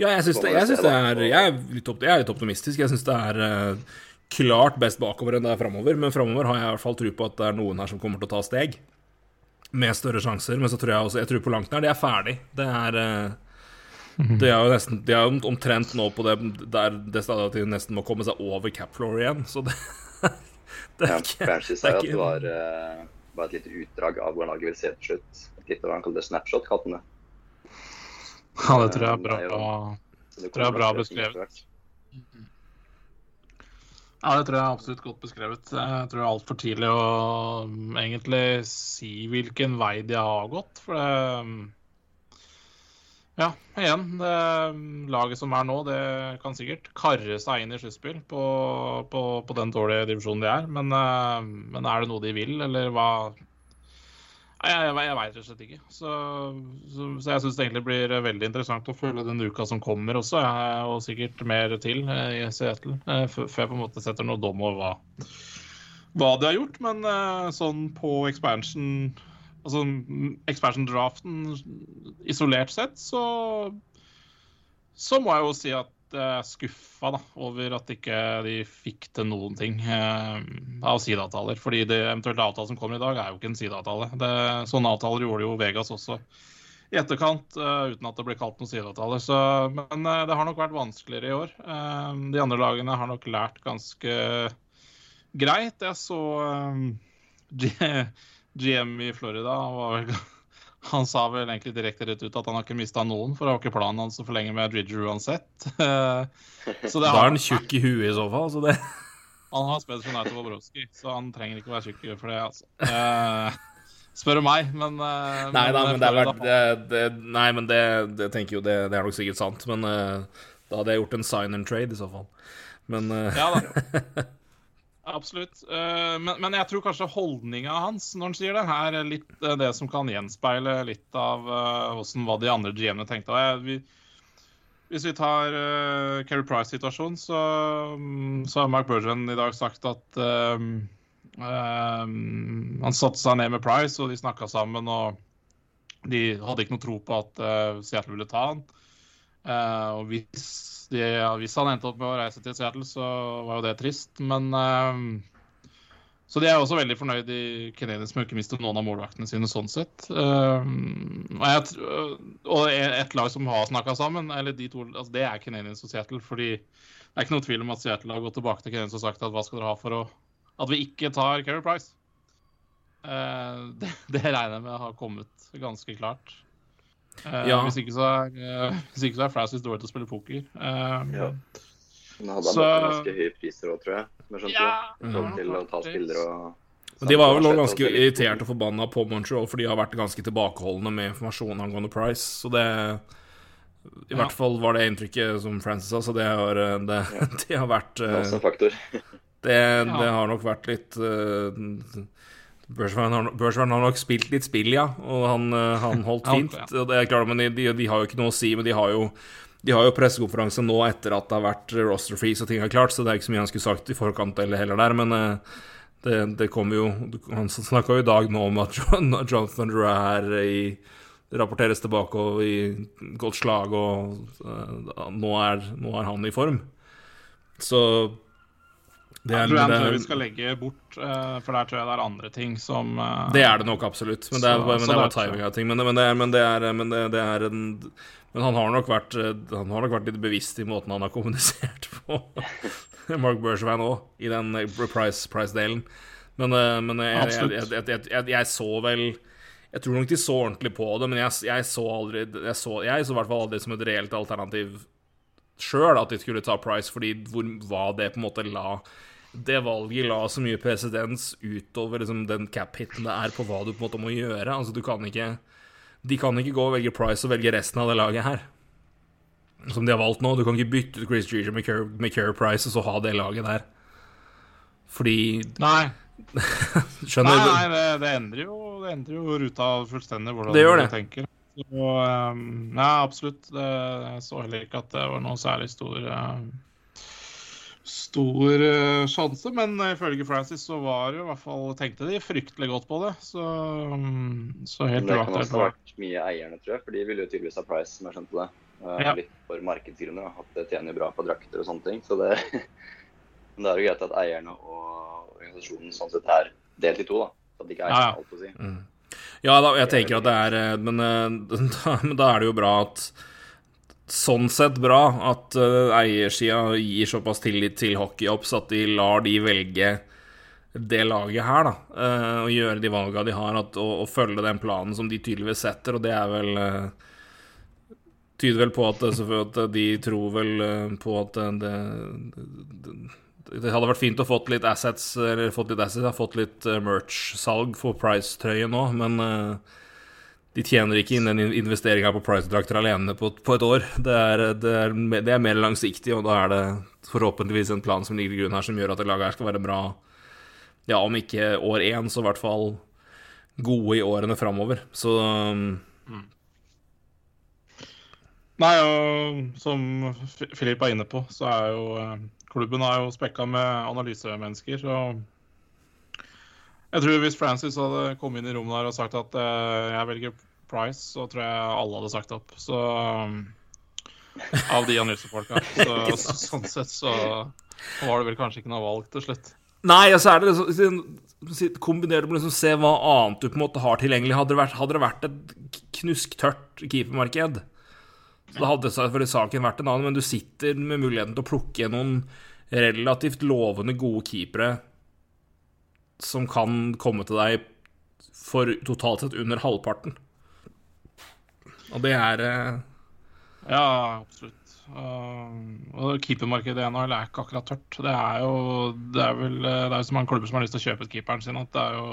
Ja, jeg syns det, jeg synes det er jeg er, litt, jeg er litt optimistisk. Jeg syns det er uh, klart best bakover enn det er framover. Men framover har jeg i hvert fall tro på at det er noen her som kommer til å ta steg med større sjanser. Men så tror jeg også Jeg tror på langt nær de er ferdig. Det er De er jo nesten De er omtrent nå på det der det stadiet at de nesten må komme seg over cap floor igjen, så det, det er ikke Francis sa jo at det var, uh, var, et lite utdrag av hvordan laget vil se til slutt. Et lite hva han kaller det, snapshot, kalte han det. Ja, det tror jeg er bra, det tror jeg er bra beskrevet. Ja, det tror jeg er absolutt godt beskrevet. Jeg tror det er altfor tidlig å um, egentlig si hvilken vei de har gått. For det um, Ja, igjen. Det um, laget som er nå, det kan sikkert karre seg inn i sluttspill på, på, på, den dårlige divisjonen de er. Men, men er det noe de vil, eller hva jeg, jeg, jeg veit rett og slett ikke. Så, så, så jeg syns det egentlig blir veldig interessant å følge den uka som kommer også, og sikkert mer til eh, i Seattle. Eh, før jeg på en måte setter noe dom over hva, hva de har gjort. Men eh, sånn på expansion Altså expansion-draften isolert sett, så så må jeg jo si at uh, skuffa da, over at ikke de fikk til noen ting uh, av sideavtaler. Fordi det eventuelle avtale som kommer i dag, er jo ikke en sideavtale. Det, sånne avtaler gjorde jo Vegas også i etterkant, uh, uten at det ble kalt noen sideavtaler. Så, men uh, det har nok vært vanskeligere i år. de andre lagene har nok lært ganske greit. Jeg så GM i Florida var vel han sa vel egentlig direkte rett ut at han har ikke mista noen, for det var ikke planen hans å forlenge med Dridger uansett. så da er han tjukk i huet i så fall. Så det... Han har spilt for Naito Wobrowski, så han trenger ikke å være tjukk i huet for det. altså. Uh, spør du meg, men uh, Nei da, men, det er vært det, det, Nei, men det, det tenker jo det, det, er nok sikkert sant. Men uh, da hadde jeg gjort en sign and trade i så fall. Men Ja da. Absolutt. Eh, men, men, jeg tror kanskje holdninga hans når han sier det, er litt eh, det som kan gjenspeile litt av hvordan, eh, hva de andre GM-ene tenkte. Vi, hvis vi tar uh, Keri Price-situasjonen, så, mm, så, har Mark Burgeon i dag sagt at um, um, Han satte seg ned med Price, og de snakka sammen. og De hadde ikke noe tro på at uh, Seattle ville ta han. Uh, og hvis de, ja, hvis han endte opp med å reise til Seattle, så var jo det trist. Men uh, Så de er også veldig fornøyd i Canadiens med ikke miste noen av målvaktene sine sånn sett. Uh, og, jeg, og, et lag som har snakka sammen, eller de to, altså det er Canadiens og Seattle. fordi det er ikke noe tvil om at Seattle har gått tilbake til Canadiens og sagt at hva skal dere ha for å, at vi ikke tar Keri Price. Det, det regner jeg med har kommet ganske klart. Eh, Ja. Hvis ikke så er, uh, hvis ikke så er Francis dårlig til å spille poker. Uh, Ja. Men hadde han Så- ganske høye priser òg, tror jeg. Skjønte. Ja, til å ta spillere og Men de var vel også ganske irriterte irritert og forbanna på Montreal, for de har vært ganske tilbakeholdne med informasjon angående Price. Så det I Ja. hvert fall var det inntrykket som Francis sa, så det har, eh, det, det har vært Det også en faktor. Det, Ja. det har nok vært litt Bergevin har, har nok spilt litt spill, ja, og han, eh, han holdt fint. det er klart, men de, de, de har jo ikke noe å si, men de har jo de har jo pressekonferanse nå etter at det har vært roster freeze og ting er klart, så det er ikke så mye han skulle sagt i forkant eller heller der, men eh, det, det kommer jo Han snakka jo i dag nå om at Jonathan i rapporteres tilbake og i godt slag, og eh, nå, er, nå er han i form. Så det er, jeg, tror vi skal legge bort, eh, for der tror jeg det er andre ting som eh, det er det nok absolutt, men det er, men det er bare timing av ting. Men, det- men, det er, men, det er, men det, er en Men han har nok vært Han har nok vært litt bevisst i måten han har kommunisert på. Mark Bergevin òg, i den eh, price- price-delen. men, eh, men jeg, jeg, jeg, jeg, så vel Jeg tror nok de så ordentlig på det, men jeg, jeg så aldri Jeg så, jeg så i hvert fall aldri som et reelt alternativ sjøl at de skulle ta Price, fordi hvor, hva det på en måte la det valget la så mye presedens utover liksom, den cap-hiten det er på hva du på en måte må gjøre. Altså, du kan ikke De kan ikke gå og velge Price og velge resten av det laget her. Som de har valgt nå. Du kan ikke bytte ut Chris Jeger med Care, Price og så ha det laget der. Fordi Nei, Skjønner nei, nei det, det, endrer jo, det endrer jo ruta fullstendig, hvordan Det gjør du tenker. Så, um, nei, absolutt. Det, jeg så heller ikke at det var noen særlig stor eh, Stor uh, sjanse, men ifølge Francis så var det jo i hvert fall tenkte de fryktelig godt på det. Så, um, så helt Men det kan også ha vært mye eierne, tror jeg. For de ville jo tydeligvis ha Price, som jeg skjønte det. Uh, Ja. Litt for markedsgrunner, at det tjener bra på drakter og sånne ting. Så det, men det er jo greit at eierne og organisasjonen sånn sett er delt i to, da. Så at de ikke eier Ja, ja. alt å si. Mm. Ja, da, jeg tenker at det er eh, Men, da, men da er det jo bra at Sånn sett bra at uh, eiersida gir såpass tillit til hockeyops at de lar de velge det laget her, da. eh, og gjøre de valga de har, at, og, og følge den planen som de tydeligvis setter, og det er vel eh, Tyder vel på at, at de tror vel eh, på at det, det, det hadde vært fint å fått litt assets, eller fått litt assets, fått litt eh, merch-salg for Price-trøye nå, men eh, de tjener ikke inn den investeringa på Price-drakter alene på, på et år. Det er, det, er, det er mer langsiktig, og da er det forhåpentligvis en plan som ligger i grunnen her, som gjør at det laget her skal være bra, ja, om ikke år én, så i hvert fall gode i årene framover. Så um, Nei, og som Filip er inne på, så er jo eh, klubben er jo spekka med analysemennesker. Så jeg tror hvis Francis hadde kommet inn i rommet der og sagt at uh, jeg velger Price, så tror jeg alle hadde sagt opp. Så um, Av de analysefolka. Så, så, sånn sett så var det vel kanskje ikke noe valg til slutt. Nei, altså er det liksom kombinert med liksom se hva annet du på en måte har tilgjengelig. Hadde det vært, hadde det vært et knusktørt keepermarked, så da hadde selvfølgelig saken vært en annen, men du sitter med muligheten til å plukke noen relativt lovende gode keepere som kan komme til deg for totalt sett under halvparten. Og det er eh, Ja, absolutt. Um, og keepermarkedet i NHL er ikke akkurat tørt. Det er jo det er vel det er jo så mange klubber som har lyst til å kjøpe ut keeperen sin at det er jo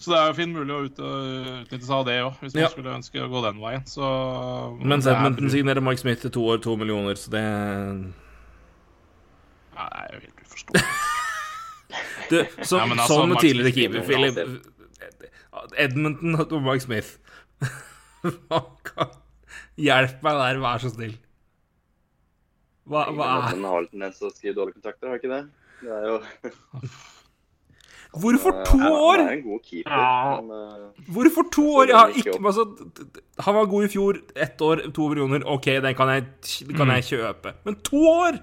Så det er jo fint mulig å ut, utnytte seg av det òg, hvis man Ja. skulle ønske å gå den veien. Så men det Edmonton bruk- signerer Mike Smith til to år, to millioner, så det Nei, det er jo helt uforståelig. Du, som, Ja, altså, som tidligere keeper, er Philip Edmonton og Mark Smith Hjelp meg der, vær så snill. Hva, hva er Men har tendens til å skrive dårlige kontrakter, har ikke det? Det er jo Hvorfor eh, to år? Han er en god keeper, Ja. men eh, Hvorfor to år? Jeg har ikke altså, Han var god i fjor. Ett år, to millioner. OK, den kan jeg, den kan jeg kjøpe. Men to år?!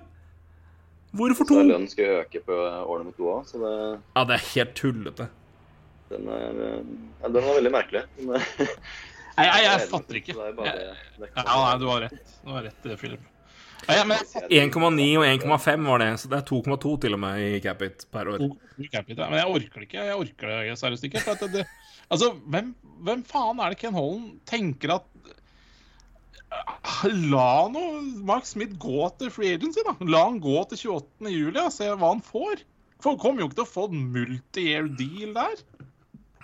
Hvorfor to? så lønnen skal jo øke på årene med to òg, så det, Ja, det er helt tullete. den, er, eh, ja, den var veldig merkelig. Men, Nei, jeg, jeg det er fatter ikke. Det er bare, det er Ja, nei, du har rett. Du har rett, Philip. Ja, ja, 1,9 og 1,5 var det, så det er 2,2 til og med i Capit per år. Capit, ja. Men jeg orker det ikke. Jeg orker det seriøst ikke. For at det, det, altså, hvem, hvem faen er det Ken Holland tenker at La nå Mark Smith gå til free agency, da. La han gå til 28. juli og se hva han får. For han kommer jo ikke til å få en multi-year deal der.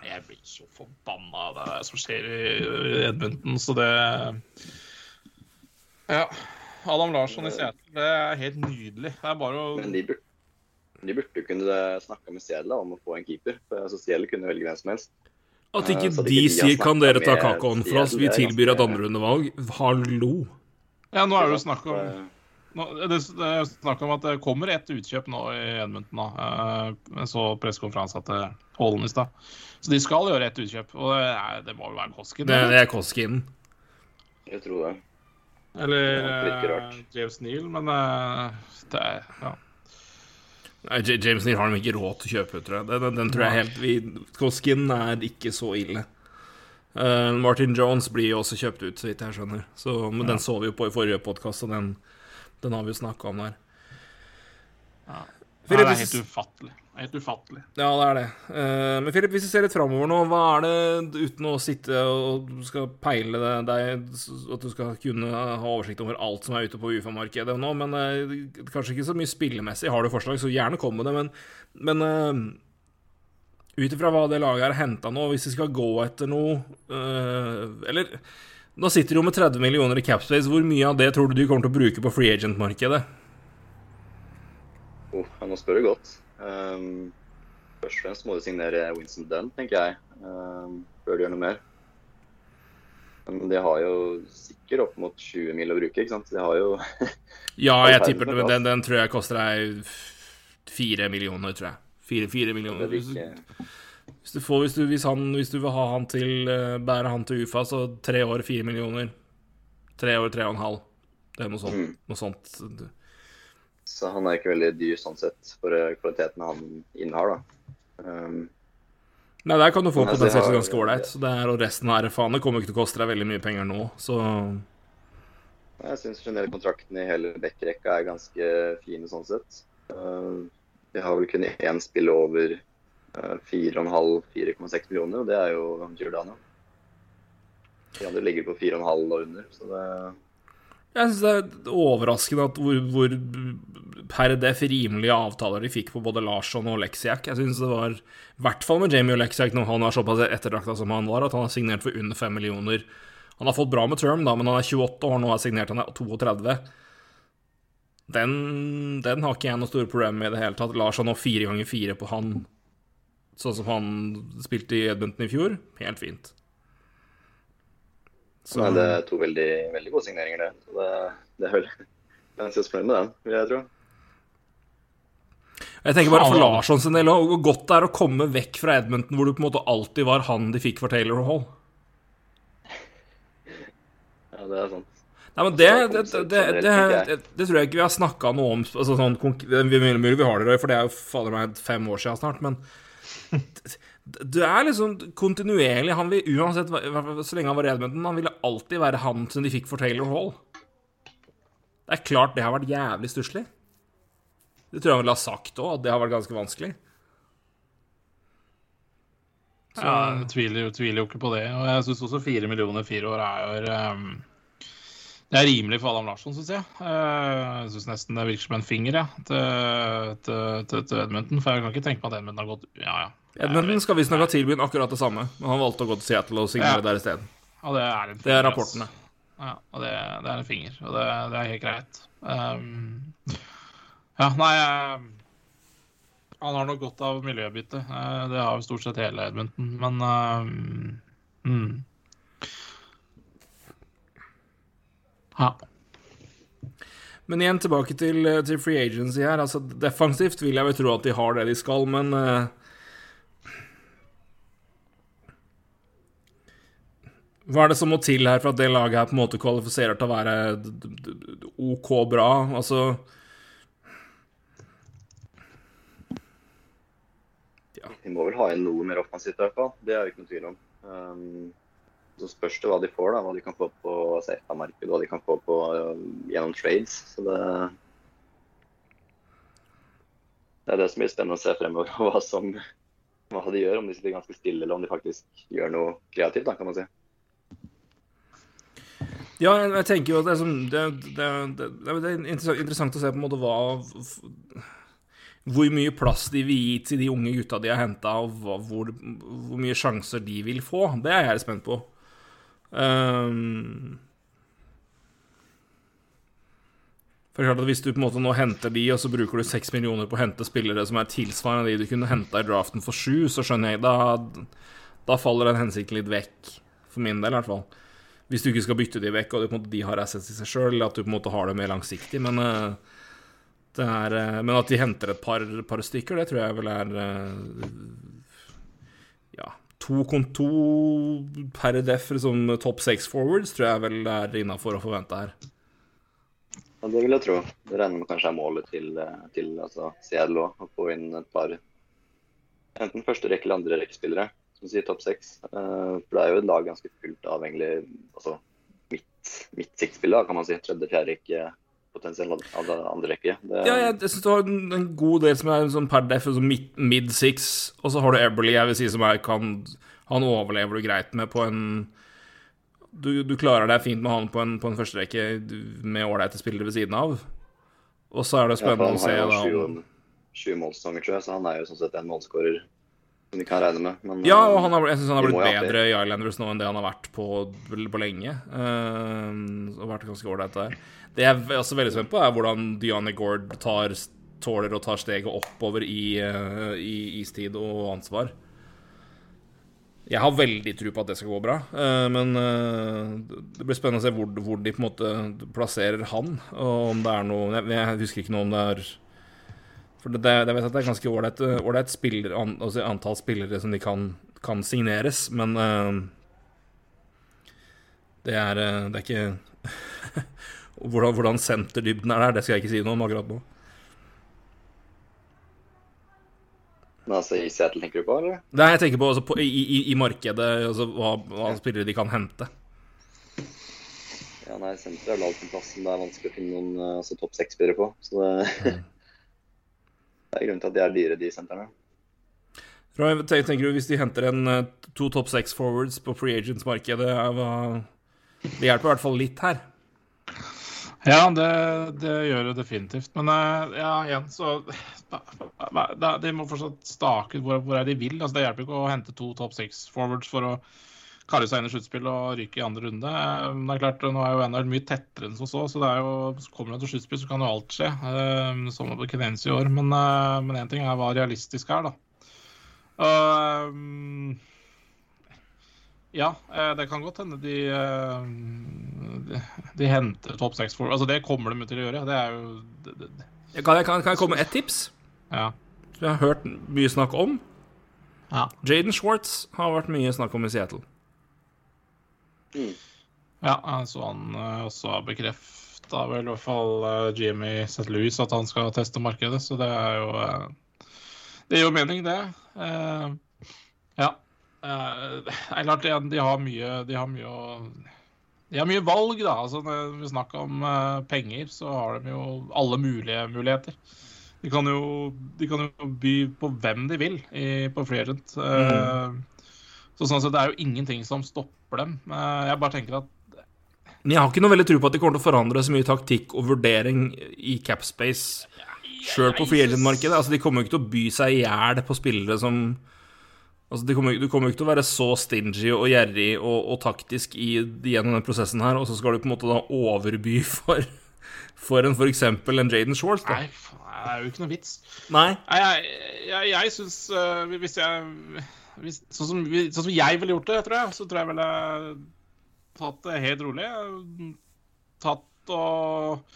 Jeg blir så forbanna av det som skjer i Edmonton, så det Ja. Adam Larsson i Seattle, det er helt nydelig. Det er bare å Men de burde, de burde kunne snakka med Seattle om å få en keeper. For altså, Seattle kunne velge hvem som helst. At ikke Eh, de ikke de sier 'kan dere ta kakaoen for oss', vi tilbyr et andrerundevalg. Hallo. Ja, nå er det jo snakk om Eh, det, er snakk om at det kommer et utkjøp nå i Edmundton. da. Eh, Jeg så pressekonferansen til Holden i stad. Så de skal gjøre et utkjøp. Og det, er, det må jo være Koskin. Det, det er Koskin. Jeg tror det. Eller det. James Neal, men det er ja. Nei, James Neal har de ikke råd til å kjøpe, tror jeg. Den, den, tror jeg helt vi, Koskin er ikke så ille. Uh, Martin Jones blir jo også kjøpt ut, så vidt jeg skjønner. Så, men den så vi jo på i forrige podkast, og den, den har vi jo snakka om der. ja. Nei, det er helt ufattelig. Er Helt ufattelig. Ja, det er det. Eh, men Filip, hvis vi ser litt framover nå, hva er det uten å sitte og skal peile det, deg At du skal kunne ha oversikt over alt som er ute på UFA-markedet nå, men eh, kanskje ikke så mye spillemessig. Har du forslag, så gjerne kom med det, men, men eh, ut ifra hva det laget har henta nå, hvis vi skal gå etter noe eh, Eller nå sitter de jo med 30 millioner i capspace. Hvor mye av det tror du de kommer til å bruke på free agent-markedet? Oh, nå spør du godt. Um, først og fremst må du signere Winston Dunn, tenker jeg, um, før du gjør noe mer. Men de har jo sikkert opp mot 20 mil å bruke, ikke sant. De har jo Ja, jeg tipper det, den, den tror jeg koster deg fire millioner, tror jeg. Fire, fire millioner. er Hvis du, hvis du, får, hvis du, hvis han, hvis du vil ha han til eh, bære han til UFA, så tre år, fire millioner. Tre år, tre og en halv. Det er noe sånt. Mm. Noe sånt. Så han er ikke veldig dyr sånn sett, for eh, kvaliteten han innehar, da. Um, Nei, der kan du få altså, potensielt har- ganske ålreit. Det og resten av RFA-ene kommer ikke til å koste deg veldig mye penger nå, så jeg syns generelt kontrakten i hele backrekka er ganske fine sånn sett. Uh, vi har vel kun én spill over uh, 4,5-4,6 millioner, og det er jo Giordano. De andre ligger på 4,5 og under, så det Jeg syns det er overraskende at hvor, hvor per def rimelige avtaler de fikk på både Larsson og Leksiak. Jeg syns det var, i hvert fall med Jamie og Leksiak, når han er såpass ettertrakta som han var, at han har signert for under 5 millioner. Han har fått bra med term, da, men han er 28 år nå, har signert han er 32. Den, den har ikke jeg noe store problemer med i det hele tatt. Larsson og fire ganger fire på han, sånn som han spilte i Edmonton i fjor. Helt fint. Så- Nei, det er to veldig, veldig gode signeringer, det. Så det, det er vel ganske fornøyd med den, vil jeg tro. Jeg tenker bare for. Larsson sin del òg, hvor godt det er å komme vekk fra Edmonton, hvor du på en måte alltid var han de fikk for Taylor Hall. Ja, det er sant. Nei, men det, det, det, det, det, det tror jeg ikke vi har snakka noe om altså sånn, Vi, er vi har det, for det er jo fader meg fem år siden snart, men du er liksom kontinuerlig Han vil uansett Så lenge han var Edmonton, han ville alltid være han som de fikk for Taylor Hall. Det er klart det har vært jævlig stusslig. Det tror jeg han ville ha sagt òg, at det har vært ganske vanskelig. Så- Ja, jeg tviler, jo- tviler jo ikke på det. Og jeg syns også fire millioner fire år er um, Det er rimelig for Adam Larsson, syns jeg. Eh, Jeg syns nesten det virker som en finger ja, til, til, til, Edmonton. For jeg kan ikke tenke meg at Edmundton har gått Ja, ja. Edmonton skal visstnok ha tilbudt akkurat det samme, men han valgte å gå til Seattle og signere Ja. der isteden. Det er finger. Det er rapportene. Ja, og det, det er en finger. Og det, det er helt greit. Um, ja, nei eh, Han har nok godt av miljøbytte. Eh, det har jo stort sett hele Edmundton, men um, mm. Ja. Men igjen tilbake til, eh, til free agency her. Altså, defensivt vil jeg vel tro at de har det de skal, men eh, Hva er det som må til her for at det laget her på en måte kvalifiserer til å være OK bra? Altså Ja. De må vel ha inn noe mer offensivt, i hvert fall. Det er det ikke noe tvil om. Um, Så spørs det hva de får, da. Hva de kan få på CFA-markedet, hva de kan få på øh, gjennom trades. Så det, det er det som blir spennende å se fremover. Hva, som, hva de gjør. Om de sitter ganske stille, eller om de faktisk gjør noe kreativt, da, kan man si. Ja, jeg, tenker jo at det er, som, det, det, det, er interessant å se på en måte hva Hvor mye plass de vil gi til de unge gutta de har henta, og hva, hvor, hvor, mye sjanser de vil få. Det er jeg spent på. Um, for klart at Hvis du på en måte nå henter de, og så bruker du seks millioner på å hente spillere som er tilsvarende de du kunne henta i draften for sju, så skjønner jeg da, da faller den hensikten litt vekk. For min del, i hvert fall. Hvis du ikke skal bytte de vekk, og du, måte, de har assets i seg sjøl, at du på en måte har det mer langsiktig. Men, uh, er, uh, men at de henter et par, par, stykker, det tror jeg vel er uh, Ja, to, konto per def som topp seks forwards tror jeg vel er innafor å forvente her. Ja, Det vil jeg tro. Det regner med kanskje er målet til, til altså, Seattle òg. Å få inn et par enten første rekke eller andre rekkespillere som sier topp seks. Uh, for det er jo et lag ganske fullt av egentlig altså, mitt, mitt siktspiller, kan man si. Tredje, fjerde rekke, potensielt andre rekke. Det, ja, jeg syns du har en, god del som er sånn per def sånn mid six, og så har du Eberly, jeg vil si, som er, kan Han overlever du greit med på en du, du, klarer deg fint med han på en, på en førsterekke med ålreite spillere ved siden av. Og så er det spennende å se Han har jo sju målsesonger, tror jeg, så han er jo sånn sett en målskårer som vi kan regne med. Men, ja, og han har, jeg syns han har blitt bedre i Islanders nå enn det han har vært på, på lenge. Uh, og vært ganske ålreit der. Det jeg er også veldig spent på, er hvordan Diane Gord tar, tåler å ta steget oppover i, uh, i istid og ansvar. Jeg har veldig tro på at det skal gå bra, uh, men det blir spennende å se hvor, hvor, de på en måte plasserer han. Og om det er noe Jeg, jeg husker ikke noe om det er for det, det, vet at det er ganske ålreit spiller, an, altså antall spillere som de kan, kan signeres, men uh, det, er, uh, det er ikke hvordan, hvordan senterdybden er der, det skal jeg ikke si noe om akkurat nå. Men altså I Seattle tenker du på, eller? Nei, jeg tenker på, altså, på i, i, i, markedet, altså hva, hva spillere de kan hente. Ja, nei, Senter er vel alltid plassen. Det er vanskelig å finne noen altså, topp seks-spillere på. Så det mm. Det er grunnen til at de er dyre, de sentrene. Tenker du Hvis de henter en eh, to topp seks forwards på free agents-markedet, det hjelper i hvert fall litt her? Ja, det, det gjør det definitivt. Men eh, ja, igjen, så De må fortsatt stake ut hvor, hvor er de vil. Altså, det hjelper ikke å hente to topp seks forwards for å kalle seg inn i sluttspill og ryke i andre runde. Men det er klart, Nå er jo NHL mye tettere enn som så, så det er jo, kommer du til sluttspill, så kan jo alt skje. Eh, som på Kenens i år. Men én eh, ting er hva realistisk er, da. Uh, ja, det kan godt hende de, de, de henter topp seks for Altså, det kommer de til å gjøre. Det er jo det, det. Kan, jeg, kan, kan, jeg, komme med ett tips? Ja. Som jeg har hørt mye snakk om. Ja. Jaden Schwartz har vært mye snakk om i Seattle. Mm. Ja, så han uh, også har bekrefta vel i hvert fall uh, Jimmy St. Louis at han skal teste markedet, så det er jo uh, Det gir jo mening, det. ja. det er klart de har mye De har mye å de har mye valg, da. Altså, når vi snakker om penger, så har de jo alle mulige muligheter. De kan jo, de kan jo by på hvem de vil i, på free agent. Mm. Så sånn sett, det er jo ingenting som stopper dem. Jeg bare tenker at Men jeg har ikke noe veldig tro på at de kommer til å forandre så mye taktikk og vurdering i capspace sjøl på free agent-markedet. Altså, de kommer jo ikke til å by seg i hjel på spillere som Altså, kommer, Du kommer jo ikke til å være så stingy og gjerrig og, og taktisk i, gjennom den prosessen her, og så skal du på en måte da overby for, for en f.eks. en Jaden Shorts. Da. Nei, det er jo ikke noe vits. Nei. Nei jeg, jeg, jeg syns uh, Hvis jeg hvis, sånn, som, sånn, som, jeg ville gjort det, tror jeg, så tror jeg ville tatt det helt rolig. Tatt og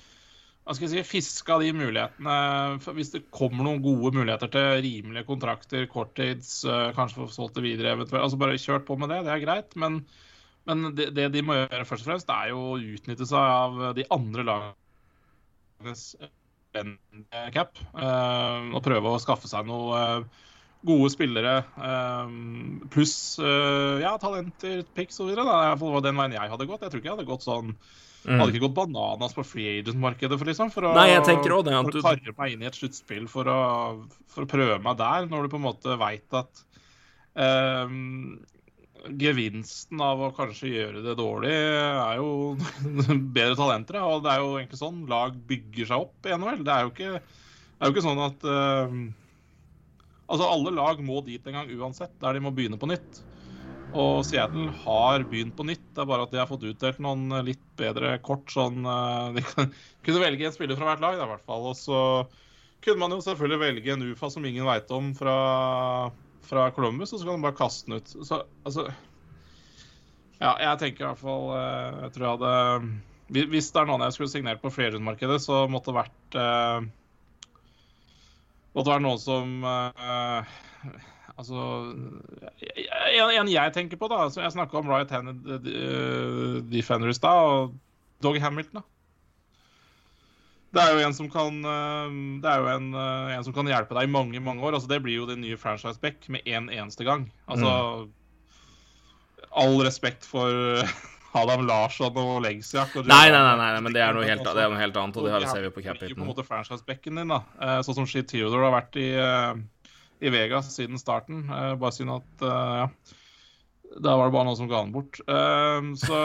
hva skal jeg si, fiska de mulighetene Hvis det kommer noen gode muligheter til rimelige kontrakter, korttids, uh, kanskje få solgt det videre eventuelt. Altså bare kjørt på med det, det er greit. Men, men det, det, de må gjøre først og fremst, det er jo å utnytte seg av de andre lagenes cap. Uh, og prøve å skaffe seg noe uh, gode spillere um, pluss uh, ja, talenter, picks osv. Det var den veien jeg hadde gått. Jeg tror ikke jeg hadde gått sånn mm. Hadde ikke gått bananas på free agent-markedet for, liksom, for å, Nei, jeg også det, for å karre meg inn i et sluttspill for for å prøve meg der, når du på en måte veit at um, gevinsten av å kanskje gjøre det dårlig, er jo bedre talenter. Og det er jo egentlig sånn lag bygger seg opp i NHL. Det er jo ikke, det er jo ikke sånn at uh, Altså, alle lag må dit en gang uansett, der de må begynne på nytt. Og Seattle har begynt på nytt. Det er bare at de har fått utdelt noen litt bedre kort. sånn uh, De kunne velge en spiller fra hvert lag, i hvert fall. Og så kunne man jo selvfølgelig velge en UFA som ingen veit om fra fra Columbus, og så kan man bare kaste den ut. Så altså Ja, jeg tenker i hvert fall eh, Jeg tror jeg hadde Hvis det er noen jeg skulle signert på freerun-markedet, så måtte det vært Måtte være noen som uh, Altså en, en, jeg tenker på, da som Jeg snakka om right-handed uh, defender i stad, og Dog Hamilton. da det er jo en som kan, eh, det er jo en, eh, en som kan hjelpe deg i mange mange år. Altså, det blir jo din nye franchise back med én en eneste gang. Altså, mm. All respekt for Adam Larsson og Legsiak. nei, nei, nei, nei, men det er noe helt, det er noe helt annet. og det har ser vi på capiten. På en måte franchise-backen din, da. Eh, sånn som Shit Theodore har vært i, i Vegas siden starten. Bare synd at ja, da var det bare noen som ga han bort. Så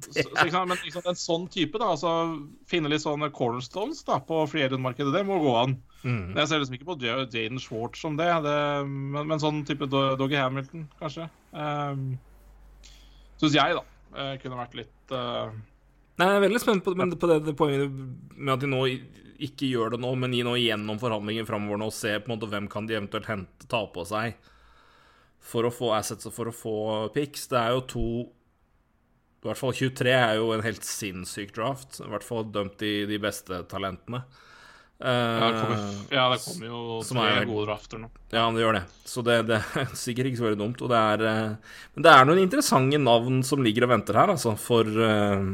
så, så, men liksom, en sånn type, da, altså finne litt sånne cornerstones da, på free agent-markedet, det må gå an. Mm. Jeg ser liksom ikke på Jaden Schwartz som det, det men, men, sånn type Doggy Hamilton, kanskje. Um, Syns jeg, da. Kunne vært litt uh... Nei, Jeg er veldig spent på, på det, det, poenget med at de nå ikke gjør det nå, men gi nå gjennom forhandlingen framover og se på en måte hvem kan de eventuelt hente, ta på seg for å få assets og for å få picks. Det er jo to i hvert fall 23 er jo en helt sinnssyk draft. I hvert fall dømt i de beste talentene. Uh, ja, det kommer, ja, det kommer jo tre er, gode drafter nå. Ja, det gjør det. Så det, det, er sikkert ikke så veldig dumt. Og det er, uh, men det er noen interessante navn som ligger og venter her, altså, for uh,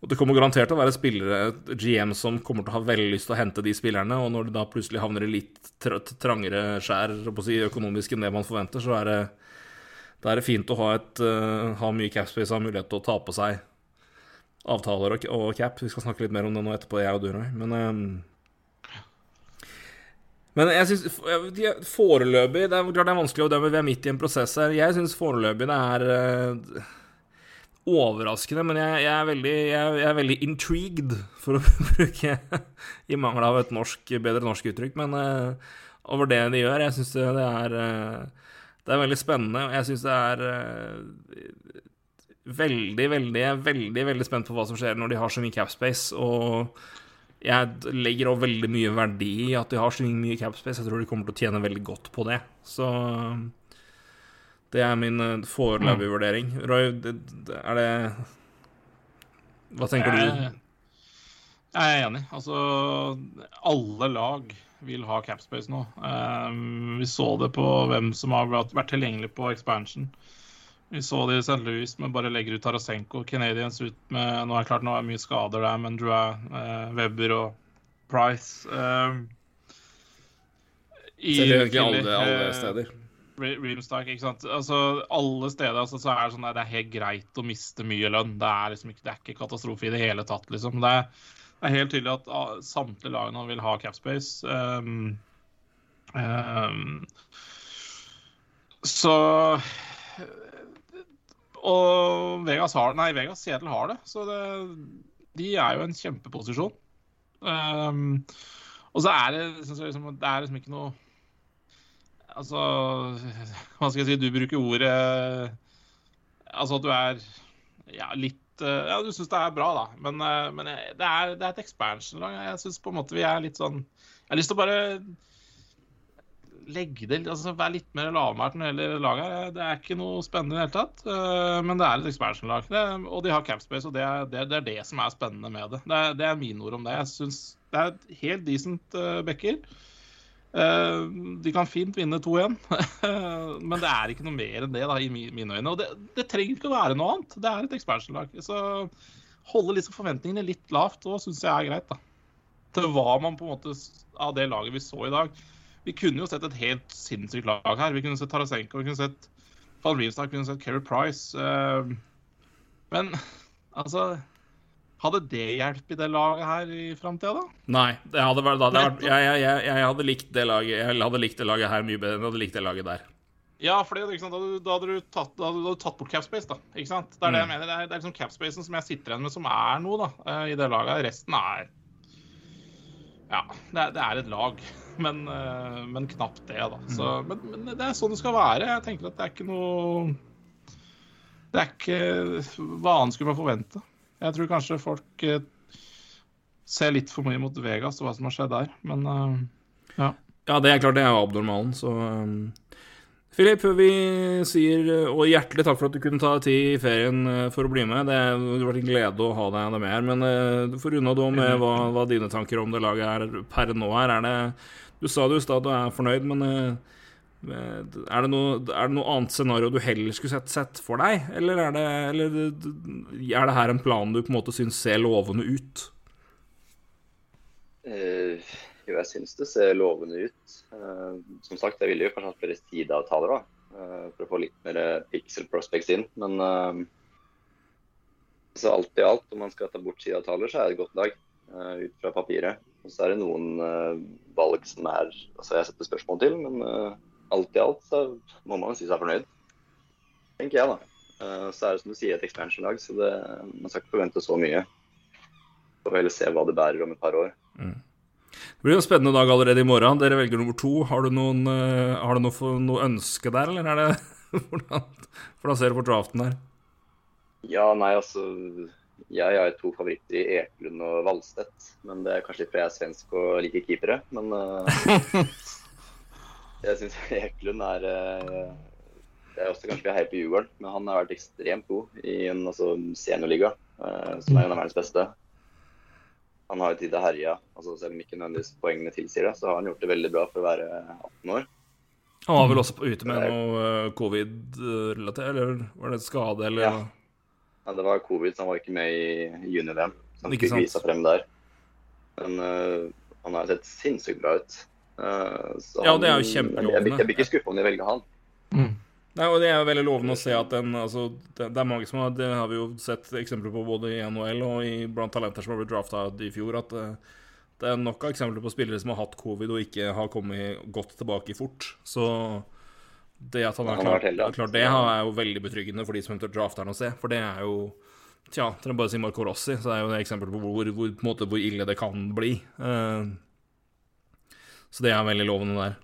Og det kommer garantert til å være spillere, GM, som kommer til å ha veldig lyst til å hente de spillerne, og når de da plutselig havner i litt trangere skjær si, økonomisk enn det man forventer, så er det det er fint å ha, et, ha mye capspace og ha mulighet til å ta på seg avtaler og, cap. Vi skal snakke litt mer om det nå etterpå, jeg og du, Roy. Men, men jeg syns foreløpig Det er klart det er vanskelig å dømme, vi er midt i en prosess her. Jeg syns foreløpig det er uh, overraskende, men jeg, jeg, er veldig, jeg, jeg, er veldig intrigued, for å bruke i mangel av et norsk, bedre norsk uttrykk, men uh, over det de gjør. Jeg syns det er uh, det er veldig spennende. og Jeg syns det er veldig, veldig, veldig veldig spent på hva som skjer når de har så mye capspace. Og jeg legger òg veldig mye verdi i at de har så mye capspace. Jeg tror de kommer til å tjene veldig godt på det. Så det er min uh, foreløpige vurdering. Roy, er det Hva tenker du? Jeg er enig. Altså, alle lag vil ha capspace nå. Um, vi så det på hvem som har vært tilgjengelig på expansion. Vi så det i St. Louis men bare legger ut Tarasenko. Canadians ut med Nå er det klart nå er mye skader der, men Drew eh, Webber og Price eh, i, Ser egentlig alle, alle eh, steder. Reamstark, ikke sant? Altså, alle steder altså, så er det sånn at det er helt greit å miste mye lønn. Det er liksom ikke, det er ikke katastrofe i det hele tatt, liksom. Det er, det er helt tydelig at ah, samtlige lag nå vil ha capspace. Um, um, så Og Vegas har Nei, Vegas Seattle har det. Så det, de er jo en kjempeposisjon. Um, og så er det, liksom, det er liksom ikke noe Altså, hva skal jeg si Du bruker ordet Altså at du er ja, litt ja, du syns det er bra, da. Men, eh, men det, er, det, er, et expansion-lag. Jeg syns på en måte vi er litt sånn Jeg har lyst til å bare legge det altså Vær litt mer lavmælt når det gjelder laget. Det er ikke noe spennende i det hele tatt. Eh, men det er et expansion-lag. Og de har capspace, og det er, det, det er, det som er spennende med det. Det er, det er mine ord om det. Jeg syns det er helt decent backer. Uh, de kan fint vinne 2-1, men det er ikke noe mer enn det da, i mine øyne. Og det, det, trenger ikke å være noe annet. Det er et expansion-lag. Så holde liksom forventningene litt lavt òg syns jeg er greit. da. Til hva man på en måte av det laget vi så i dag. Vi kunne jo sett et helt sinnssykt lag her. Vi kunne sett Tarasenko, vi kunne sett Van Riemsdal, vi kunne sett Keri Price. Uh, men altså Hadde det hjulpet det laget her i framtida, da? Nei. Det hadde vært, det hadde, jeg, jeg, jeg, jeg, hadde likt det laget Jeg hadde likt det laget her mye bedre enn jeg hadde likt det laget der. Ja, for da, da, hadde du tatt, da hadde du tatt bort capspace, da. Ikke sant? Det er det jeg Mm. mener. Det er, det er liksom capspacen som jeg sitter igjen med, som er noe, da, eh, i det laget. Resten er Ja, det er, det er et lag, men, eh, men knapt det, da. Så, men, men det er sånn det skal være. Jeg tenker at det er ikke noe Det er ikke hva annet skulle man forvente. Jeg tror kanskje folk eh, ser litt for mye mot Vegas og hva som har skjedd der, men eh, ja. Ja, det er klart det er jo abnormalen, så um, Filip, vi sier uh, og hjertelig takk for at du kunne ta tid i ferien uh, for å bli med. Det har vært en glede å ha deg med her. Men uh, du får unna da med hva, hva dine tanker om det laget er per nå her. Er det Du sa det jo i stad at du er fornøyd, men uh, er det, noe, er det noe annet scenario du heller skulle sett, sett for deg? Eller er det, eller er det her en plan du på en måte syns ser lovende ut? Eh, jo, jeg syns det ser lovende ut. Eh, som sagt, jeg ville jo kanskje hatt flere sideavtaler da, eh, for å få litt mer pixel prospects inn. Men eh, så alt i alt, om man skal ta bort sideavtaler, så er det et godt eh, ut fra papiret. Og så er det noen eh, valg som er altså jeg setter spørsmål til, men eh, alt i alt så må man si seg fornøyd. Tenker jeg, da. Eh, så er det som du sier, et expansion-lag, så det, man skal ikke forvente så mye. Får heller se hva det bærer om et par år. Det blir en spennende dag allerede i morgen. Dere velger nummer to. Har du noen, eh, har du noe, noe ønske der, eller er det hvordan, hvordan ser du på draften her? Ja, nei, altså Jeg har to favoritter i Ekelund og Valstedt. Men det er kanskje litt fordi jeg er svensk og liker keepere. Men uh, jeg syns Ekelund er uh, Det er også kanskje vi er heier på Djurgården, men han har vært ekstremt god i en altså, seniorliga, uh, som er en av verdens beste. Han har jo tid til å herje, altså, selv om ikke nødvendigvis poengene tilsier det, så har han gjort det veldig bra for å være 18 år. Han var vel også ute med noe eh, covid-relatert, eller var det skade, eller Ja. Ja, det var covid, så han var ikke med i juni-VM. Så han Ikke fikk seg frem der. Men uh, han har sett sinnssykt bra ut. Uh, så Ja, det er jo han- kjempelovende. Jeg, blir- jeg blir ikke skuffa om de velger han. Nei, og Det er jo veldig lovende å se at den altså, det, det er mange som har Det har vi jo sett eksempler på både i NHL og i, blant talenter som har blitt drafta i fjor, at eh, det er nok av eksempler på spillere som har hatt covid og ikke har kommet godt tilbake fort. Så det at han har klart, klart det, er jo veldig betryggende for de som eventuelt drafter han å se. For det er jo Tja, til å bare si Marco Rossi, så er jo det eksempel på hvor, hvor, på måte, hvor ille det kan bli. Eh, så det er veldig lovende der.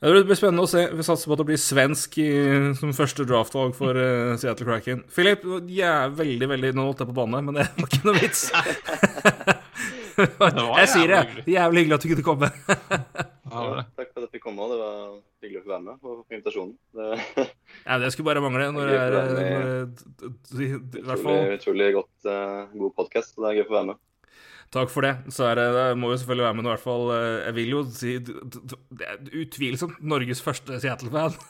Ja, Det blir spennende å se. Vi satser på at det blir svensk i, som første draftvalg for uh, Seattle Kraken. Philip, jeg er veldig, veldig Nå holdt jeg på banne, men det var ikke noe vits. jeg sier det. jævlig hyggelig. At du kunne komme. Ja. Takk for at jeg fikk komme. Det var hyggelig å få være med og for invitasjonen. Det Ja, det skulle bare mangle. Når det er, når det, I hvert fall utrolig, godt, eh, god podkast, det er gøy å få være med. Takk for det. Så er det, det må jo selvfølgelig være med, noe, i hvert fall eh, Jeg vil jo si Det er utvilsomt Norges første Seattle-fan.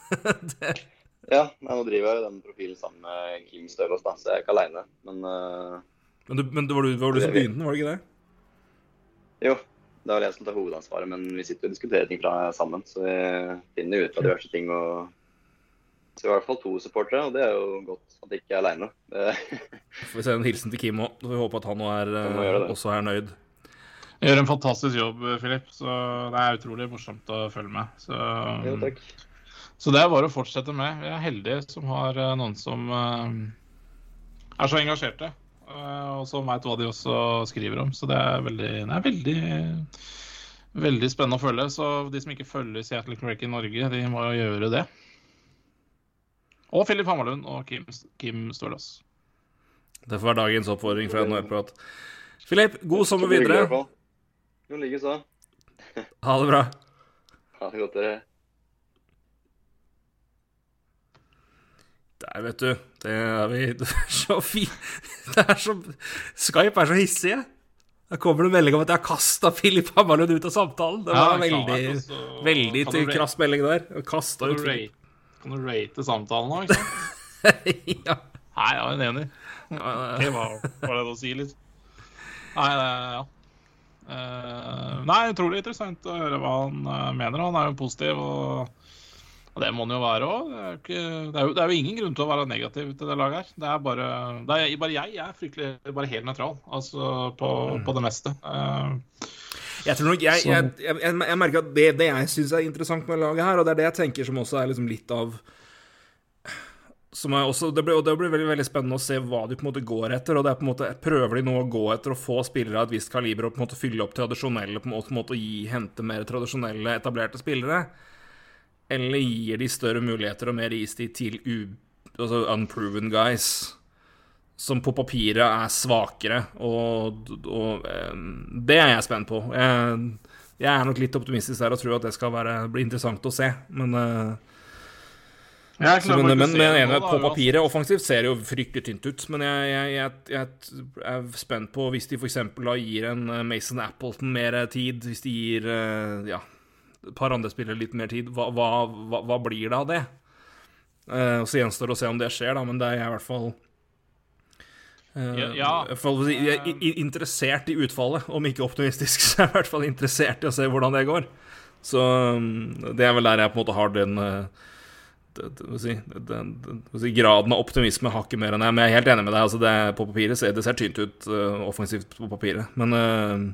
Ja, nå driver jeg jo den profilen sammen med Kim Støvås, da, så jeg er ikke aleine. Men uh, Men, du, men det var du, var du som begynte, var det ikke det? jo, det er vel jeg som tar hovedansvaret. Men vi sitter og diskuterer ting fra sammen, så vi finner ut av diverse ting. og i hvert fall to supportere, og det er jo godt at jeg ikke er aleine. Får vi sende en hilsen til Kim òg. Så vi håper at han er, må eh, også er nøyd. Gjør en fantastisk jobb, Filip. Så det er utrolig morsomt å følge med. Så, Jo, takk. så det er bare å fortsette med. Vi er heldige som har eh, noen som eh, er så engasjerte. eh, Og som veit hva de også skriver om. Så det er veldig, det er veldig, veldig spennende å følge. Så de som ikke følger Seattle Crack i Norge, de må jo gjøre det. Og Filip Hammerlund og Kim, Kim Stålås. Det får være dagens oppfordring fra NHL-prat. Filip, god sommer videre. Jo, likeså. Ha det bra. Ha det godt, dere. Der, vet du. Det er vi det er så fint. Det er så Skype er så hissige. Da kommer det melding om at jeg har kasta Filip Hammerlund ut av samtalen. Det var veldig, veldig kan til krass melding der. Kasta ut rate, kan du rate samtalen nå, ikke sant? ja. Nei, jeg er enig. Det var, var det å si litt. Nei, ja. Uh, nei, utrolig interessant å høre hva han uh, mener. Han er jo positiv, og, og det må han jo være òg. Det, det, er jo ingen grunn til å være negativ til det laget her. Det er bare, det er, bare jeg. Jeg er fryktelig bare helt nøytral altså på, mm. på, det meste. Uh, jeg tror nok, jeg, jeg, jeg, jeg merker at det, det jeg syns er interessant med laget her, og det er det jeg tenker som også er liksom litt av også, det, blir, det blir veldig, veldig spennende å se hva de på en måte går etter. og det er på en måte, Prøver de nå å gå etter å få spillere av et visst kaliber og på en måte fylle opp tradisjonelle på en måte, på en måte gi, Hente mer tradisjonelle, etablerte spillere? Eller gir de større muligheter og mer istid til u, altså unproven guys? Som på papiret er svakere, og, og det er jeg spent på. Jeg, jeg, er nok litt optimistisk der og tror at det skal være, bli interessant å se, men uh, så, men, men, men ene, på papiret offensivt ser det jo fryktelig tynt ut. Men jeg, jeg, jeg, jeg er spent på hvis de f.eks. gir en eh, Mason Appleton mer tid, hvis de gir eh, ja, et par andre spillere litt mer tid, hva, hva, hva, hva blir det av det? Uh, så gjenstår det å se om det skjer, da, men det er i hvert fall uh, ja, ja. Jeg er interessert i utfallet, om ikke optimistisk, så er jeg i hvert fall interessert i å se hvordan det går. Så um, det er vel der jeg på en måte har den uh, si, den, den, graden av optimisme har ikke mer enn jeg. Men jeg er helt enig med deg. Altså det, på papiret ser, det ser tynt ut uh, offensivt på papiret, men uh,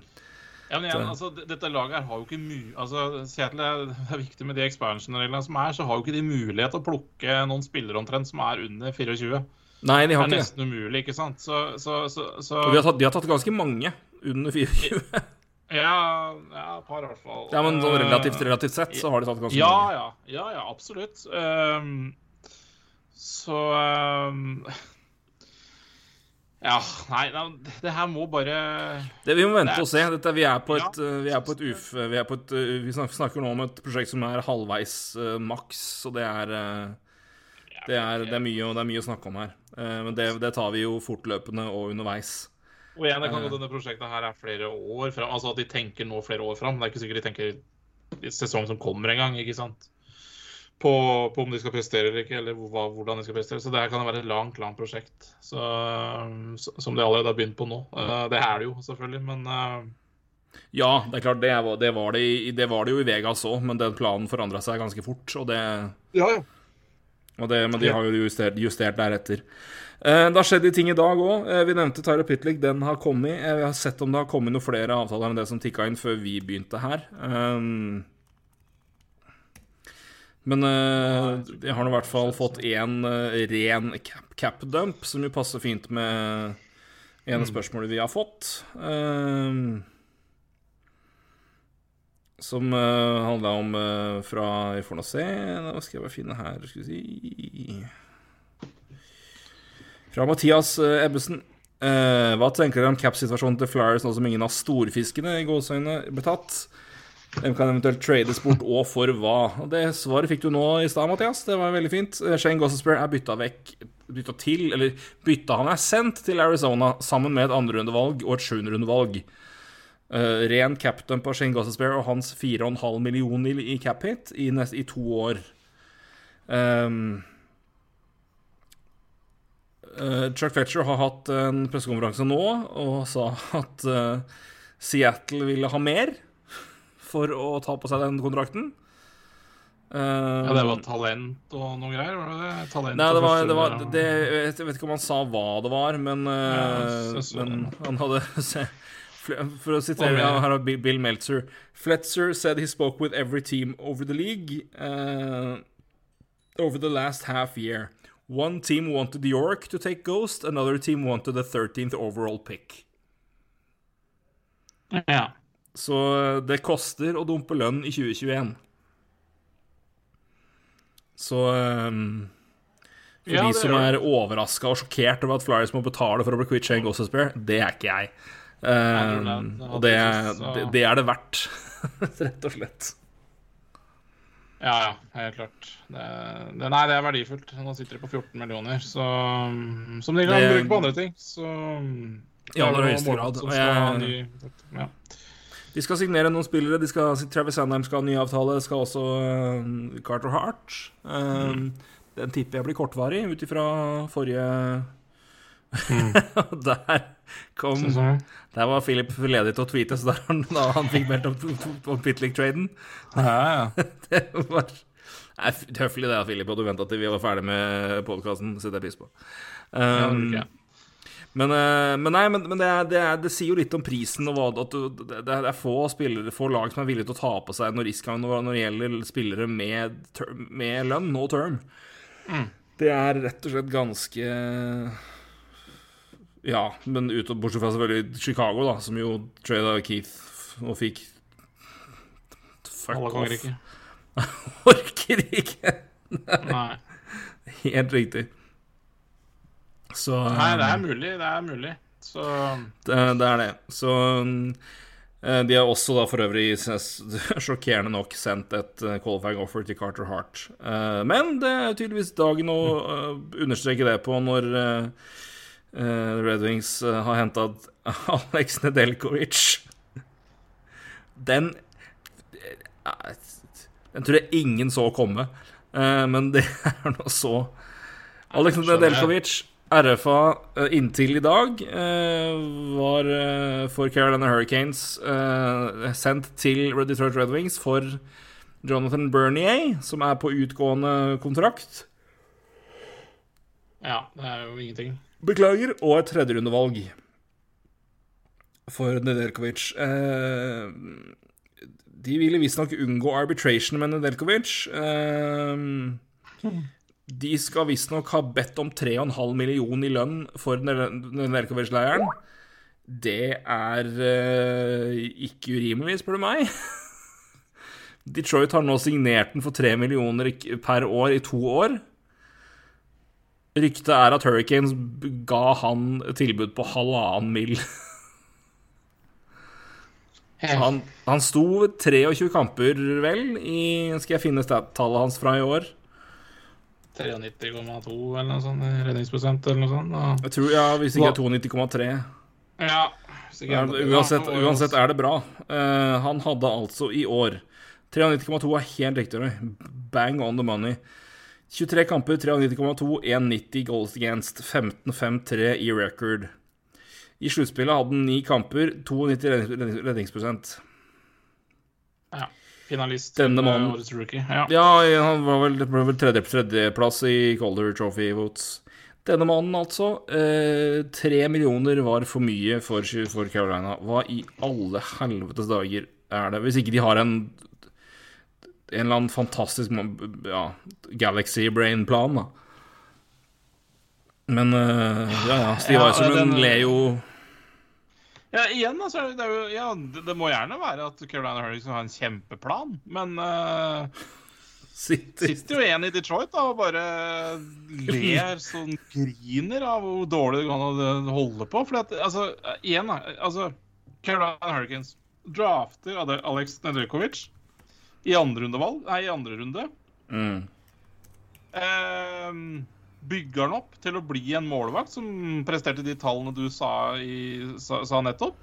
ja, men igjen, altså, Dette laget her har jo ikke mye altså, Seattle er, det er viktig med de expansion-reglene som er, så har jo ikke de mulighet til å plukke noen spillere omtrent som er under 24. Nei, de har ikke det. er nesten umulig, ikke sant? Så, så, så, så... De, har tatt, de, har tatt, ganske mange under 24. Ja, ja et par i hvert fall. Ja, Men sånn relativt, relativt sett så har de tatt ganske ja, mange. Ja, ja, ja, absolutt. Um, så um, Ja, nei, det her må bare det, Vi må vente og se. Dette, vi er på et, ja, vi er på et uf... Vi, er på et, vi, snakker nå om et prosjekt som er halvveis uh, maks, og det er, uh, det er, det er mye, det er mye å snakke om her. Uh, men det, det tar vi jo fortløpende og underveis. Og igjen, det kan godt denne prosjektet her er flere år fram. Altså at de tenker nå flere år fram. Det er ikke sikkert de tenker i sesong som kommer en gang, ikke sant. På, på, om de skal prestere eller ikke, eller hva, hvordan de skal prestere. Så det her kan være et langt, langt prosjekt. Så, som de allerede har begynt på nå. Eh, det er det jo, selvfølgelig, men eh, ja, det er klart, det var det, var det, det, var det jo i Vegas òg, men den planen forandra seg ganske fort, og det Ja, ja. Og det, men de har jo justert, justert deretter. Eh, det har skjedd ting i dag òg. Eh, vi nevnte Tyra Pitlick. Den har kommet. Eh, vi har sett om det har kommet noen flere avtaler enn det som tikka inn før vi begynte her. Men jeg har nå i hvert fall fått én ren cap, cap, dump, som jo passer fint med ene av spørsmålet vi har fått. Som uh, handla om uh, fra Vi får nå se Hva skal jeg bare finne her, skal vi si fra Mathias uh, Ebbesen. Uh, hva tenker dere om cap-situasjonen til Flyers nå som ingen av storfiskene i gåseøynene ble tatt? De kan eventuelt trades bort, og for hva? Og Det svaret fikk du nå i stad, Mathias. Det var veldig fint. Shane Gossespierre er bytta vekk Bytta til, eller bytta Han er sendt til Arizona sammen med et andrerundevalg og et sjuenderundevalg. Uh, ren captain på Shane Gossespierre og hans 4,5 millioner i cap hit i, nest, i to år. Um, Uh, Chuck Fetcher har hatt en pressekonferanse nå og sa at uh, Seattle ville ha mer for å ta på seg den kontrakten. Uh, ja, det var talent og noe greier? Var det det? Talent nei, det var, det var det, Jeg vet ikke om han sa hva det var, men, ja, men han hadde se, For å sitere ja, her har Bill Meltzer Fletzer said he spoke with every team over the league over the last half year. One team wanted York to take Ghost, another team wanted the 13th overall pick. Ja. Så eh, det koster å dumpe lønn i 2021. Så um, For ja, de som er overraska og sjokkert over at Flyers må betale for å bli kvitt Shane Gossespear, det er ikke jeg. Um, og det, det, det er det verdt, rett og slett. Ja, ja, helt klart. Det, det, nei, det er verdifullt. Nå sitter de på 14 millioner, så, som de kan bruke på andre ting. Så I aller høyeste grad. Ja. De skal signere noen spillere. De skal, Travis Sandheim skal ha ny avtale. Skal også uh, Carter Hart. Uh, mm. Den tipper jeg blir kortvarig, ut ifra forrige Og der kom. Der var Philip ledig til å tweete, så da han, da han fikk meldt om, om Pitlick-traden. Ja, ja. Det var Nei, høflig det, Philip, og du venta til vi var ferdig med podkasten. setter jeg pris på. Um, ja, men, eh, men nei, men, men det, er, det, er, det sier jo litt om prisen og hva at du, det, det er få spillere, få lag som er villige til å ta på seg noe risk når det gjelder spillere med, term, med lønn, no term. Det er rett og slett ganske Ja, men ut, bortsett fra selvfølgelig Chicago, da, som jo trada Keith og fikk Fuck Alle off. ikke. Orker ikke! Nei. Helt riktig. Så Nei, det er mulig. Det er mulig. Så Det, det er det. Så eh, de har også da for øvrig sjokkerende nok sendt et eh, qualifying offer til Carter Hart. Eh, Men det er tydeligvis dagen å eh, understreke det på når Red Wings eh, har henta Alex Nedeljkovic. Den eh, Den tror jeg ingen så komme, Eh, men det er nå så. Alex Nedelkovic. RFA eh, inntil i dag eh, var eh, for Carolina Hurricanes eh, sendt til Red Detroit Red Wings for Jonathan Bernier, som er på utgående kontrakt. ja, det er jo ingenting. Beklager. Og et tredjerundevalg for Nedeljkovic. Eh, de ville visstnok unngå arbitration med Nedeljkovic. Eh, de skal visstnok ha bedt om 3,5 million i lønn for Nedeljkovic-leiren. Det er eh, ikke urimelig, spør du meg. Detroit har nå signert den for 3 millioner per år i to år. Ryktet er at Hurricanes ga han tilbud på halvannen mil. Han, han sto ved 23 kamper, vel, i Skal jeg finne tallet hans fra i år? 93,2 eller noe sånt. eh, Redningsprosent eller noe sånt. Og, Jeg tror, ja, Hvis ikke er 92,3. ja, uansett, uansett er det bra. Uh, han hadde altså i år 93,2 er helt riktig. Bang on the money. 23 kamper, 93,2, 1,90 goals against, 15,5-3 i record. I sluttspillet hadde han ni kamper, 92 rednings- redningsprosent. Ja. Finalist Denne eh, mannen- årets rookie. Ja. Ja, han var vel, ble vel tredje, tredjeplass i Calder Trophy votes. Denne mannen, altså. Eh, millioner var for mye for, for Carolina. Hva i alle helvetes dager er det? Hvis ikke de har en en eller annen fantastisk ja, Galaxy Brain-plan, da. Men uh, ja, ja. Steve Ja, Eiserman ler jo Ja, igjen, altså, det, jo, ja, det, det må gjerne være at Carolina Hurricanes har en kjempeplan, men uh, sitter sitter jo en i Detroit da, og bare ler sånn griner av hvor dårlig det kan å holde på. For altså, igjen, da, altså Carolina Hurricanes drafter Alex Nedeljkovic i andre rundevalg, nei, i andre runde. mm. Eh, bygger han opp til å bli en målvakt som presterte de tallene du sa, i, sa, sa nettopp.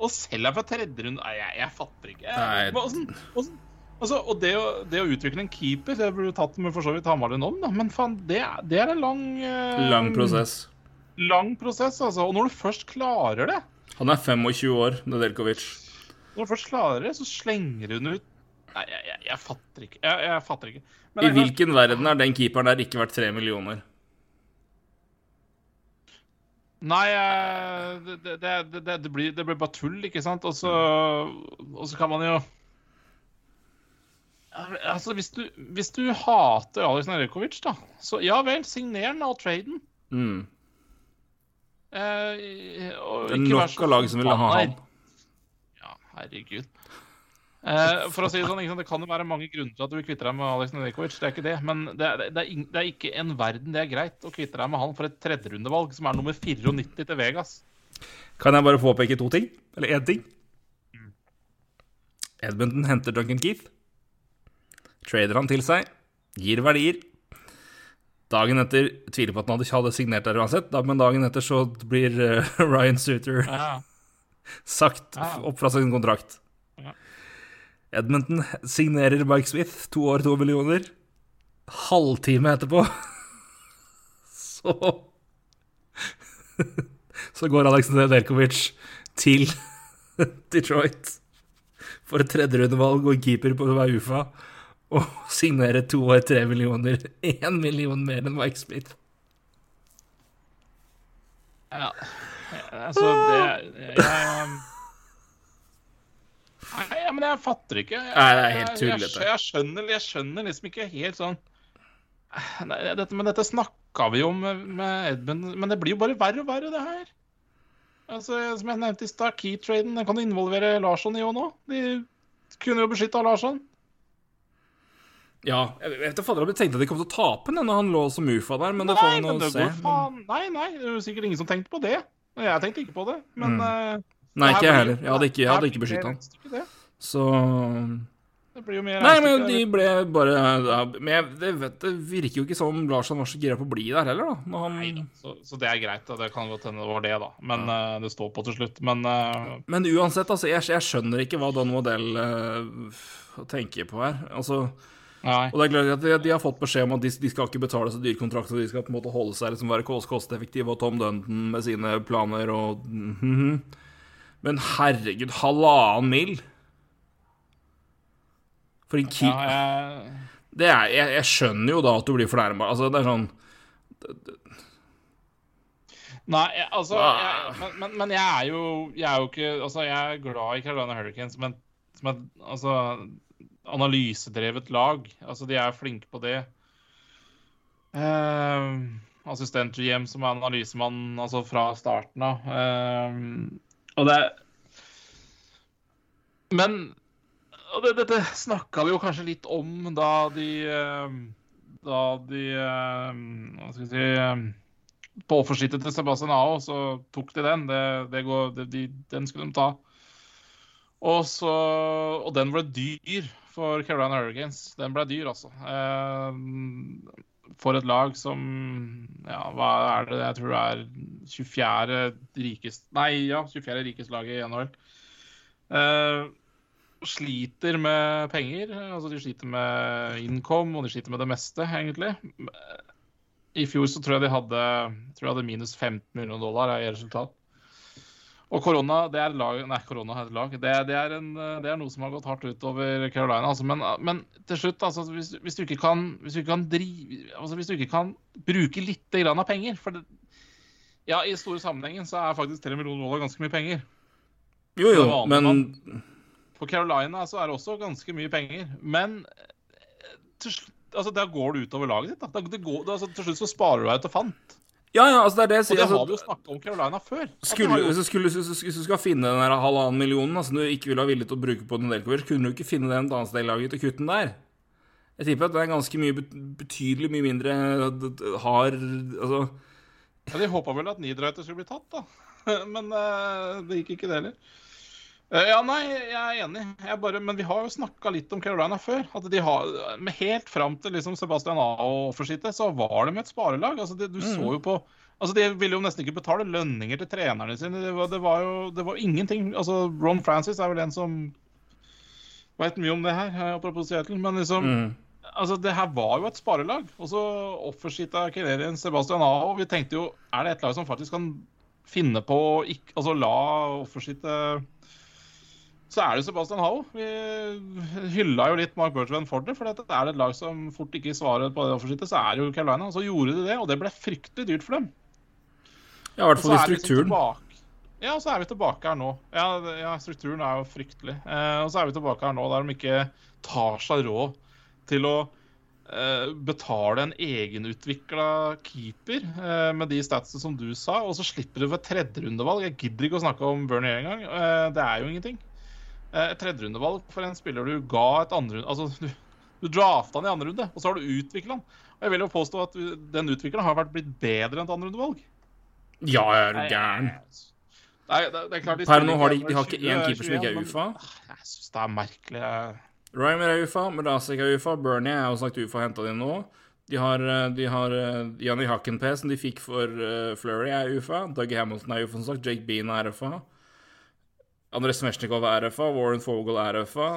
Og selger for tredje runde Nei, jeg, jeg fatter ikke. Jeg, men åssen- åssen- altså, og det å, det å utvikle en keeper, det burde du tatt med for så vidt Hamarlund om, da. Men faen, det, er- det er en lang eh, Lang prosess. Lang prosess, altså. Og når du først klarer det, Han er 25 år, Nedeljkovic. når du først klarer det, så slenger du den ut Nei, jeg, jeg, jeg fatter ikke. Jeg, jeg fatter ikke. Men I klart- hvilken verden er den keeperen der ikke verdt 3 millioner? Nei, eh, det, det, det, det, blir, det blir bare tull, ikke sant? Og så, kan man jo Altså, hvis du, hvis du hater Alex Narekovic, da, så ja vel, signer den og trade den. Mm. Eh, og Det er nok av lag som vil ha ham han. Ja, herregud. Eh, for å si Det sånn, ikke sant? Det kan jo være mange grunner til at du vil kvitte deg med Alex Nedeljkovic. Det er ikke det, men det er, det, er, det er ikke en verden det er greit å kvitte deg med han for et tredjerundevalg som er nummer 94 til Vegas. Kan jeg bare påpeke to ting? Eller én ting? Edmundton henter Duncan Keith. Trader han til seg. Gir verdier. Dagen etter Tviler på at han hadde, hadde signert der uansett, men dagen etter så blir eh, Ryan Suter Ja. sagt opp fra sin kontrakt. Edmonton signerer Mike Smith, to år, to millioner. Halvtime etterpå så så går Alexander Delkovic til Detroit for et tredjerundevalg og keeper på UFA, og signerer to år tre millioner. Én million mer enn Mike Smith. Ja, altså det jeg, Nei, men jeg fatter ikke. Jeg, Nei, det er helt tullete. Jeg, jeg, skjønner, jeg skjønner liksom ikke helt sånn Nei, dette, Men dette snakka vi jo om med, med Edmund, men det blir jo bare verre og verre, det her. Altså, Som jeg nevnte i stad, keytraden den kan involvere Larsson i òg nå. De kunne jo beskytta Larsson. Ja, jeg vet ikke jeg tenkte at de kom til å tape den når han lå som UFA der, men det får vi nå se. faen Nei, nei, det er jo sikkert ingen som tenkte på det. Jeg tenkte ikke på det, men Mm. eh, Nei, det ikke jeg heller. Jeg hadde ikke, jeg hadde ikke beskytta han. Så Det blir jo mer Nei, men de ble bare ja, Men jeg, det, vet, det virker jo ikke som Larsson var så gira på å bli der heller, da. Han, Nei da, så, så det er greit. da. Det kan godt hende det var det, da. Men eh, det står på til slutt. Men uh... Men uansett, altså, jeg, jeg skjønner ikke hva Don Modell uh, tenker på her. Altså, nei. og det er klart at de, de har fått beskjed om at de, de skal ikke betale så dyre kontrakter, de skal på en måte holde seg liksom være kost- kosteffektive, og Tom Dunton med sine planer og mhm. Men herregud, halvannen mil? For en keep Ja, jeg, Det jeg, jeg skjønner jo da at du blir fornærma. Altså, det er sånn nei, jeg, altså Ah. jeg, men, men, men jeg er jo Jeg er jo ikke Altså, jeg er glad i Carolina Hurricanes som et, som et altså, analysedrevet lag. Altså, de er flinke på det. Uh, Assistent-GM som er analysemann altså fra starten av. Eh, og det Men og det, Dette snakka vi jo kanskje litt om da de eh, Da de eh, Hva skal vi si eh, På offerskittet til Sebastian Ao, så tok de den. Det, det går, de, den skulle de ta. Og, så, og den ble dyr for Carolina Hurricanes. Den ble dyr, altså. Eh, for et lag som Ja, hva er det? Jeg tror det er 24. rikest Nei, ja, 24. rikeste laget i NHL. Uh, sliter med penger. Altså, de sliter med income, og de sliter med det meste, egentlig. I fjor så tror jeg de hadde, jeg hadde minus 15 millioner dollar i resultat. Og korona, det er lag Nei, korona er et lag. Det, det, er en, det er noe som har gått hardt utover Carolina. Altså. Men, men til slutt, altså, hvis, hvis, du ikke kan, hvis du ikke kan drive altså, Hvis du ikke kan bruke litt grann av penger For det, ja, i store sammenhengen så er faktisk 3 millioner dollar ganske mye penger. Jo, jo, men For Carolina så er det også ganske mye penger. Men eh, til slutt, altså, da går det utover laget ditt. Da. Det, går, altså, til slutt så sparer du deg til fant. Ja, ja, altså, det er det jeg sier. Og det altså, har vi jo snakka om Carolina før. Skulle, hvis, jo- du skulle, hvis, du, skal finne den der halvannen millionen som du ikke ville ha villig til å bruke på Nedelkovic, kunne du ikke finne den et annet sted i laget og kutte den der? Jeg tipper at det er ganske mye betydelig mye mindre hard Altså ja, de håpa vel at Niederreiter skulle bli tatt, da. Men uh, det gikk ikke, det heller. Eh, ja, nei, jeg er enig. Jeg bare, men vi har jo snakka litt om Carolina før. At de har, med Helt fram til liksom Sebastian Aho-offersite, så var de et sparelag. Altså, det, du så jo på Altså, De ville jo nesten ikke betale lønninger til trenerne sine. Det var, det var jo det var ingenting altså, Ron Francis er vel en som veit mye om det her, eh, apropos Seattle. Men liksom, mm. altså, det her var jo et sparelag. Og så offerskitta Canadian Sebastian Aho. Vi tenkte jo er det et lag som faktisk kan finne på å ikke, altså la offerskitte Så er det Sebastian Hau. Vi hylla jo litt Mark Bergevin for det. For er det et lag som fort ikke svarer på det offerskittet, så er det jo Carolina. Og så gjorde de det, og det ble fryktelig dyrt for dem. Ja, i hvert fall i strukturen. liksom. Ja, og så er vi tilbake her nå. Ja, ja strukturen er jo fryktelig. Eh, og så er vi tilbake her nå der de ikke tar seg råd til å eh, betale en egenutvikla keeper eh, med de statsene som du sa, og så slipper du ved tredjerundevalg. Jeg gidder ikke å snakke om Bernie engang. Eh, det er jo ingenting. Eh, et tredjerundevalg for en spiller du ga et andre Altså, du, du drafta han i andre runde, og så har du utvikla han. Og jeg vil jo påstå at den utvikleren har vært blitt bedre enn et andrerundevalg. Ja, er du gæren? Nei, det, det er klart de Per nå har de, de har ikke én keeper som ikke er UFA. men- Jeg syns det er merkelig. Ryan er UFA, Mrazek er UFA, Bernie er jo sagt UFA henta de nå. De har, eh, de har Janni Hakenpää, som de fikk for uh, Flurry, er UFA. Dougie Hamilton er UFA, som sagt. Jake Bean er RFA. André Smesjnikov er RFA. Warren Fogel er UFA.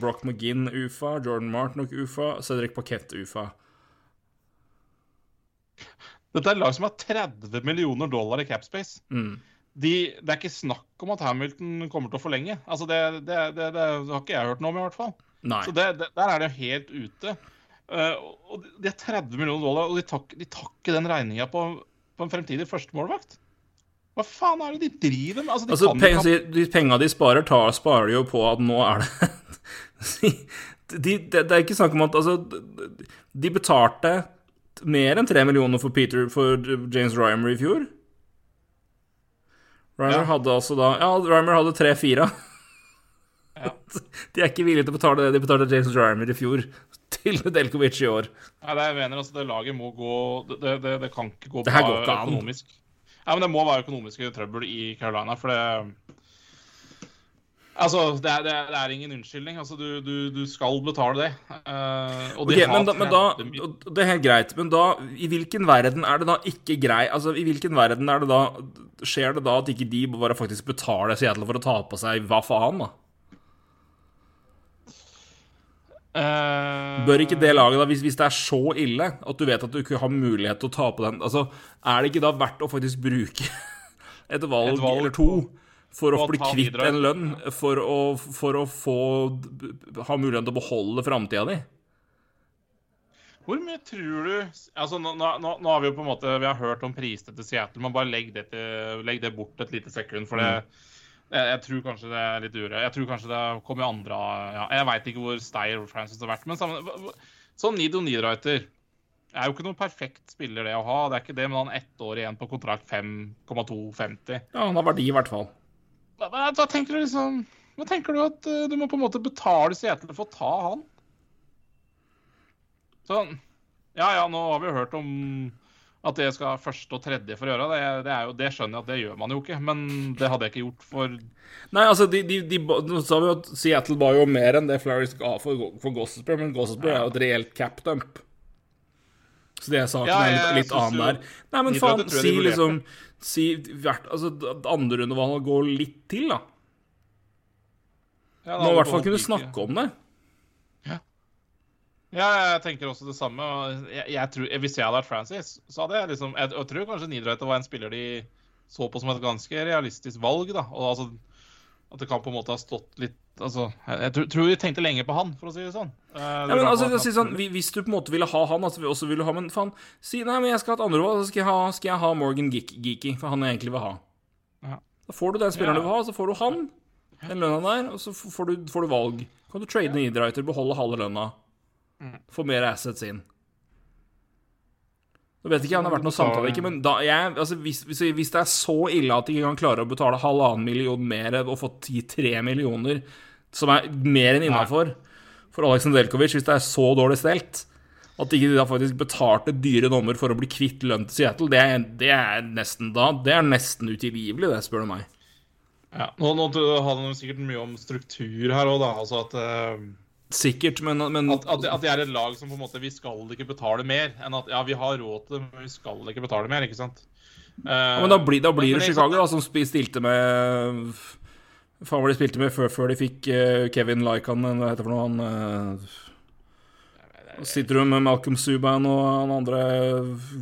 Brock McGinn UFA. Jordan Martin-UFA, Cedric Paquette UFA. Dette er lag som har 30 millioner dollar i capspace. Mm. De, det er ikke snakk om at Hamilton kommer til å forlenge. Altså det, det, det, det har ikke jeg hørt noe om, i hvert fall. Nei. Så der er det helt ute. Uh, og de har 30 millioner dollar, og de tar, de tar ikke den regninga på, på en fremtidig førstemålvakt. Hva faen er det de driver med? Altså, de Altså, kan peng, de penga de sparer, tar, sparer de jo på at nå er det de, det, det er ikke snakk om at Altså, de betalte mer enn tre millioner for Peter for James Rymer i fjor. Rymer Ja. hadde altså da Ja, Rymer hadde tre-fire. Ja. De er ikke villige til å betale det de betalte James Rymer i fjor, til Delkovic i år. Nei, det jeg mener altså, det laget må gå Det, det, det, kan ikke gå Det her bra går ikke an. Ja, men det må være økonomiske trøbbel i Carolina, for det Altså, det er, det er, ingen unnskyldning. Altså, du, du, du skal betale det. Uh, og de Ok, har men, da, men da 30 mil- og Det er helt greit, men da I hvilken verden er det da ikke grei Altså, i hvilken verden er det da Skjer det da at ikke de bare faktisk betaler Seattle for å ta på seg hva faen, da? Eh, Bør ikke det laget, da, hvis, hvis det er så ille at du vet at du ikke har mulighet til å ta på den Altså, er det ikke da verdt å faktisk bruke et valg, Et valg eller to for å å bli kvitt videre. en lønn, for å, for å få ha muligheten til å beholde framtida di? Hvor mye tror du Altså, nå, nå, nå har vi jo på en måte Vi har hørt om prisene til Seattle, men bare legg det, til, legg det bort et lite sekund. For det, jeg, jeg tror kanskje det er litt ure. Jeg tror kanskje det kommer andre ja, Jeg veit ikke hvor steil Francis har vært, men sammen, sånn Nido Nidreiter er jo ikke noen perfekt spiller det å ha. Det er ikke det, men han har ett år igjen på kontrakt 5,250. Ja, han har verdi, i hvert fall. Hva, hva tenker du liksom Hva tenker du at eh, du må på en måte betale Seattle for å ta han? Sånn Ja ja, nå har vi hørt om at det skal første og tredje for gjøre. Det, det, er jo, det skjønner jeg at det gjør man jo ikke, men det hadde jeg ikke gjort for Nei, altså, de, de, de, nå sa vi jo at Seattle var jo mer enn det Flyers ga for, for Gossesbury, men Gossesbury er jo et reelt cap dump. Så det er saken Ja, er jeg litt, litt annen der. Nei, men faen, de si liksom Si hvert Altså, andre rundevalget går litt til, da. ja, Må i hvert fall kunne snakke om det. Ja, jeg tenker også det samme. Jeg, jeg tror, hvis jeg hadde vært Francis, så hadde jeg liksom Jeg, jeg tror kanskje Niederreiter var en spiller de så på som et ganske realistisk valg. da, og altså At det kan på en måte ha stått litt altså, Jeg, jeg tror, vi tenkte lenge på han, for å si det sånn. Eh, Ja, men altså, si sånn, Hvis du på en måte ville ha han, altså også ville ha Men faen, si nei, men jeg skal ha et andrevalg, så skal jeg ha, skal jeg ha Morgan Geek- Geeky, for han jeg egentlig vil ha. Ja. Da får du den spilleren Ja. du vil ha, så får du han, den lønna der, og så får du, får du valg. Kan du trade ned Niederreiter, beholde halve lønna. Få mer assets inn. Nå vet ikke jeg om det har vært noe samtale, ikke, men da, jeg, altså, hvis, hvis, det er så ille at de ikke kan klare å betale halvannen million mer og få ti, tre millioner, som er mer enn innafor for Alex Delkovic, hvis det er så dårlig stelt at de ikke da faktisk betalte dyre dommer for å bli kvitt lønn til Seattle, det er, det er nesten da Det er nesten utilgivelig, det, spør du meg. Ja, nå, nå handler det sikkert mye om struktur her òg, da. Altså at, eh, Sikkert, men, men at, at, at det er et lag som på en måte Vi skal ikke betale mer. Enn at ja, vi har råd til det, men vi skal ikke betale mer, ikke sant? Uh, ja, men da blir, da blir men- det Chicago, da, som stilte med Faen hva de spilte med før, før de fikk uh, Kevin Laikan, hva heter det for noe? Han uh, Sitter du med Malcolm Subhaan og han andre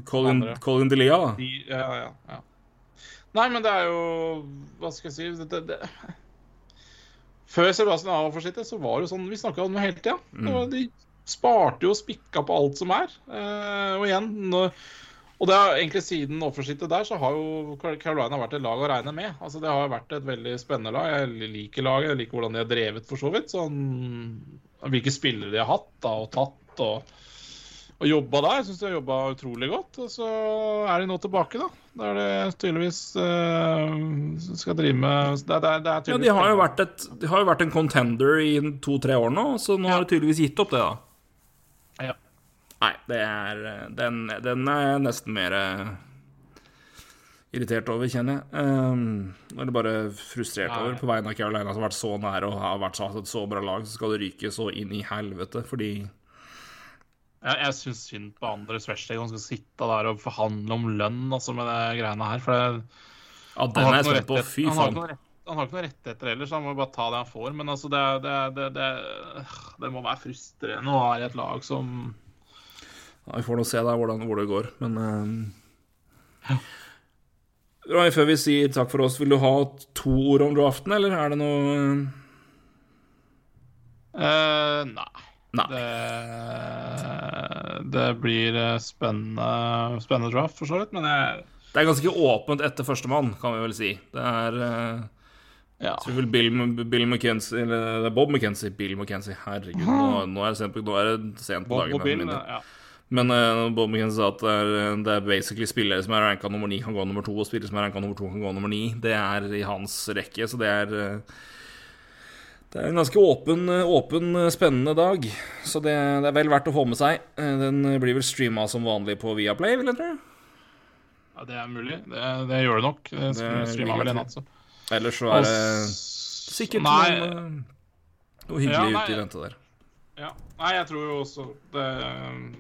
Colin, Andre. Colin Delia, da? De, ja, ja, ja. Nei, men det er jo Hva skal jeg si det, det. Før Sebastian for sitt så var det jo sånn Vi snakka om det hele tida. Det De sparte jo og spikka på alt som er. Eh, og igjen når, Og det er egentlig siden offerskittet der, så har jo Carolina vært et lag å regne med. Altså Det har vært et veldig spennende lag. Jeg liker laget, jeg liker hvordan de har drevet, for så vidt. Sånn, hvilke spillere de har hatt da, og tatt. og og jobba der. Jeg syns de har jobba utrolig godt. Og så er de nå tilbake, da. Da er det tydeligvis uh, skal drive med Det, er- det, er- det er Ja, de har jo vært, et, de har jo vært en contender i to-tre år nå, så nå har de tydeligvis gitt opp det, da. Ja. Nei, det er Den, den er jeg nesten mer eh, irritert over, kjenner jeg. Um, eller bare frustrert Nei. over på vegne av Carolina, som har vært så nære og har vært så, så bra lag, så skal det ryke så inn i helvete, fordi Jeg, jeg syns synd på andre Sweshley han skal sitte der og forhandle om lønn altså, med de greiene her. For det, Ja, den er spent på. Fy faen. Han har ikke noen rettigheter heller, så han må bare ta det han får. Men altså, det, det, det, det, det må være frustrerende å være i et lag som Ja, vi får nå se da hvordan, hvor det går, men um, Roy, før vi sier takk for oss, vil du ha to ord om draften, eller er det noe uh, nei. Nei. Det, det blir eh, spennende, spennende draft, for så vidt, men jeg Det er ganske åpent etter førstemann, kan vi vel si. Det er eh, Ja. Jeg tror vel Bill, Bill McKenzie Eller det er Bob McKenzie. Bill McKenzie, herregud. Nå, nå, er det sent på, nå er det sent på Bob Bill, ja. Men uh, Bob McKenzie sa at det er, det er basically spillere som er ranka nummer ni, kan gå nummer to, og spillere som er ranka nummer to, kan gå nummer ni. Det er i hans rekke, så det er eh, Det er en ganske åpen, åpen spennende dag. Så det, det er vel verdt å få med seg. Eh, Den blir vel streama som vanlig på Viaplay, vil jeg tro. ja, det er mulig. Det, det gjør det nok. Det streama vel en natt, så. Ellers så er det sikkert Nei, noe, eh, noe hyggelig Ja, nei. ute i vente der. Ja. Nei, jeg tror jo også det,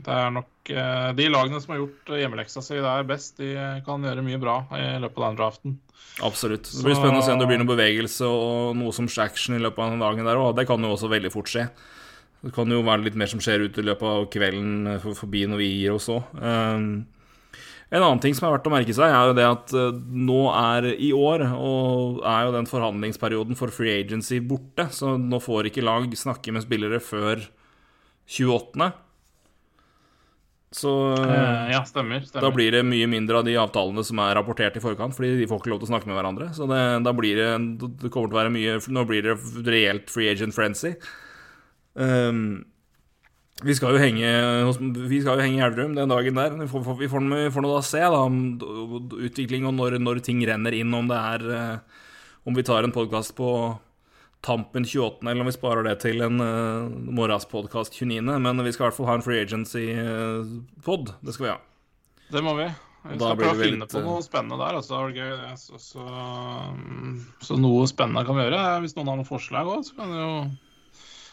det er nok eh, De lagene som har gjort eh, hjemmeleksa si der best, de kan gjøre mye bra i løpet av den draften. Absolutt. Det blir spennende å se om det blir noe bevegelse og noe som action i løpet av den dagen der òg. Det kan jo også veldig fort skje. Det kan jo være litt mer som skjer ute i løpet av kvelden forbi når vi gir oss òg. Um, en annen ting som er verdt å merke seg, er jo det at eh, nå er i år, og er jo den forhandlingsperioden for free agency borte, så nå får ikke lag snakke med spillere før 28. Så Eh, ja, stemmer. stemmer. da blir det mye mindre av de avtalene som er rapportert i forkant, fordi de får ikke lov til å snakke med hverandre. Så det, da blir det Det kommer til å være mye Nå blir det reelt free agent frenzy. Um, vi skal jo henge Vi skal jo henge i Elverum den dagen der. Vi får, vi får, vi får nå da se da om utvikling og når, når ting renner inn, om det er eh, Om vi tar en podkast på tampen 28., eller om vi sparer det til en uh, morgenspodkast 29. Men vi skal i hvert fall ha en free agency-pod. det skal vi ha. Det må vi. Vi skal prøve å finne litt, på noe spennende der. Altså. Så, så, så noe spennende kan vi gjøre. Hvis noen har noen forslag òg, så kan vi jo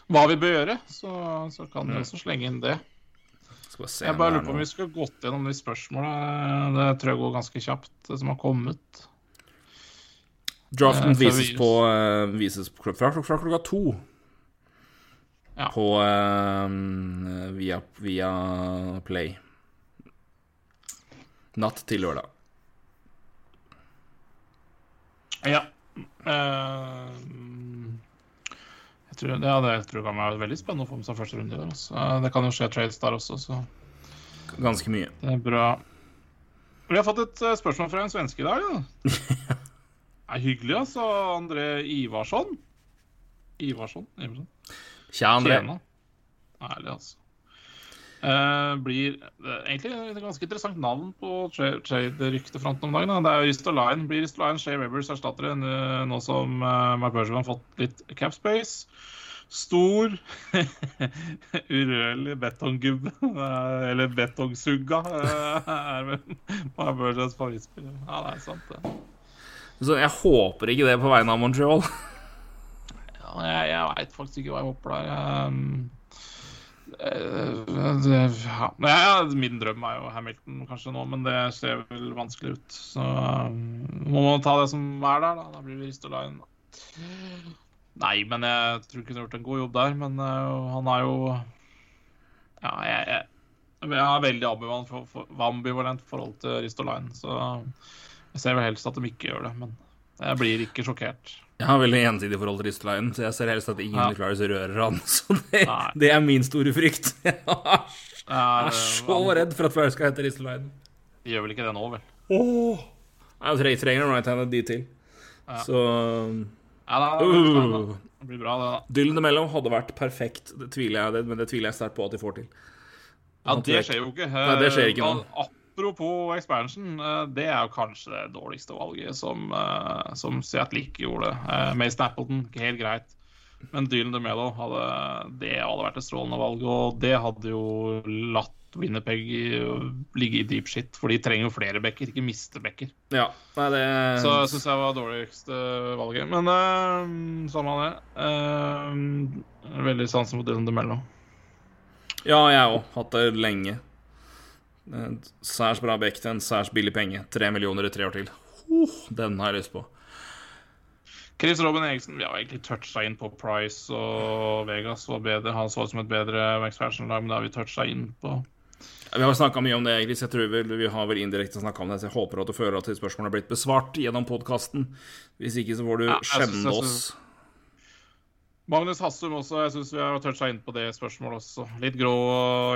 Hva vi bør gjøre, så, så kan vi Mm. også slenge inn det. Jeg bare er lurer på om vi skulle gått gjennom de spørsmåla. Det tror jeg går ganske kjapt, det som har kommet. Draften Eh, vises på uh, Vises fra, fra, fra klokka to. Ja. På uh, via, via Play. Natt til lørdag. Ja. Eh, jeg tror, ja, det tror jeg kan være veldig spennende å få med seg første runde Der. Altså. Det kan jo skje trades der også, så Ganske mye. det er bra. Vi har fått et spørsmål fra en svenske i dag. Ja. Er hyggelig, altså. André Ivarsson. Ivarsson? Ivarsson. Tja, André. Tjena. Ærlig, altså. Eh, blir er egentlig et ganske interessant navn på trade-ryktefronten om dagen. Da. Det er jo Line. Blir Risto Line Shay Rivers erstattere eh, nå som uh, McBurger har fått litt cap space? Stor, urørlig betonggubbe, eh, eller betongsugga, eh, er vel Bergevins favorittspiller. Ja, det er sant, det. Så jeg håper ikke det på vegne av Montreal. Ja, jeg jeg veit faktisk ikke hva jeg håper der. Jeg, eh, ja. Min drøm er jo Hamilton kanskje nå, men det ser vel vanskelig ut. Så um, må man ta det som er der, da. Da blir det Line. Nei, men jeg tror ikke han har gjort en god jobb der. Men eh, han er jo Ja, jeg, jeg, jeg er veldig ambivalent, for, for, ambivalent forhold til Ristolainen, så jeg ser vel helst at de ikke gjør det. Men jeg blir ikke sjokkert. Jeg har veldig ensidig forhold til Ristelainen, så jeg ser helst at ingen Ja. Flyers rører han. Så det, det er min store frykt. Jeg er så redd for at Flyers skal hete Ristelainen. De gjør vel ikke det nå, vel? Oh. Jeg tre- trenger en right-handed de til. Ja. Så Ja, da, det, blir uh, det blir bra, det, da. Dylan imellom hadde vært perfekt, det tviler jeg, men det tviler jeg sterkt på at de får til. Ja, det skjer jo ikke. Nei, det skjer ikke nå. Apropos expansion, eh, det er jo kanskje det dårligste valget som, eh, som Seattle ikke gjorde. Eh, Mason Appleton, helt greit. Men Dylan DeMello hadde, det hadde vært et strålende valg, og det hadde jo latt Winnerpeg ligge i deep shit, for de trenger jo flere bekker, ikke miste bekker. Ja, nei, det Så jeg syns jeg var dårligste valget. Men uh, samme det. Uh, veldig sansen for Dylan DeMello. Ja, jeg òg. Hatt det lenge. Eh, Særs bra back til en særs billig penge. Tre millioner i tre år til. Uh, den har jeg lyst på. Chris Robin Eriksen Vi har egentlig toucha inn på Price og Vegas var bedre. Han så ut som et bedre expansion-lag, men det har vi toucha inn på. Vi har snakka mye om det, Chris. jeg tror vel, vi har vel indirekte snakka om det. Så jeg håper at du føler at spørsmålet har blitt besvart gjennom podkasten. Hvis ikke så får du Ja, skjemme oss. Magnus Hassum også, jeg syns vi har toucha inn på det spørsmålet også. Litt grå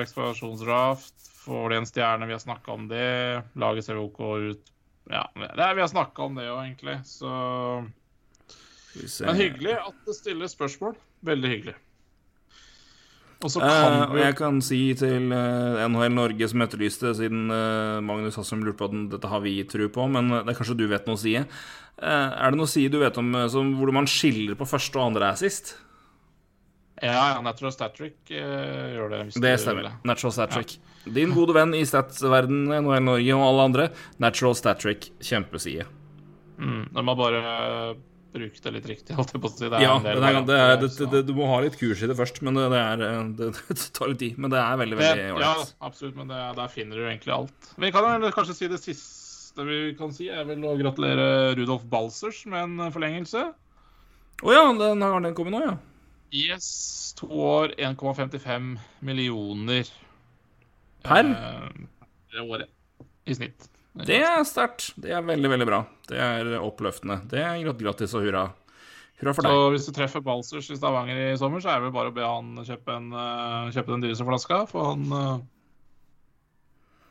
eksplosjonsdraft. Får de en stjerne? Vi har snakka om det. Laget ser OK ut. Ja, det er, vi har snakka om det òg, egentlig. Så. Men hyggelig at det stilles spørsmål. Veldig hyggelig. Og så Eh, kan og vi jeg kan si til eh, NHL Norge som etterlyste, siden eh, Magnus Hassum lurte på at dette har vi tro på, men det er kanskje du vet noe å si. er det noe å si du vet om Hvordan som, hvor man skiller på første og andre assist? Ja, ja, Natural Statric uh, gjør det. Det stemmer. det. Natural Statric. Din gode venn i statsverdenen, NHL Norge og alle andre. Natural Statric, kjempeside. Mm, de må bare eh, bruke det litt riktig, holdt jeg på å si. Ja, det er, det er, det, det, du må ha litt kurs i det først, men det, er, eh, tar litt tid. Men det er veldig, veldig veldig ja, absolutt, men det, der finner du egentlig alt. Vi kan kanskje si det siste vi kan si, er vel å gratulere Rudolf Balsers med en eh, forlengelse. Å ja, den har den kommet nå, ja. Yes, to år, 1,55 millioner Per? eh, året i snitt. Det er sterkt. Det er veldig, veldig bra. Det er oppløftende. Det er grat- grattis og hurra. Hurra for Så deg. hvis du treffer Balsers i Stavanger i sommer, så er det vel bare å be han kjøpe, en, eh, kjøpe den dyreste flaska, for han uh,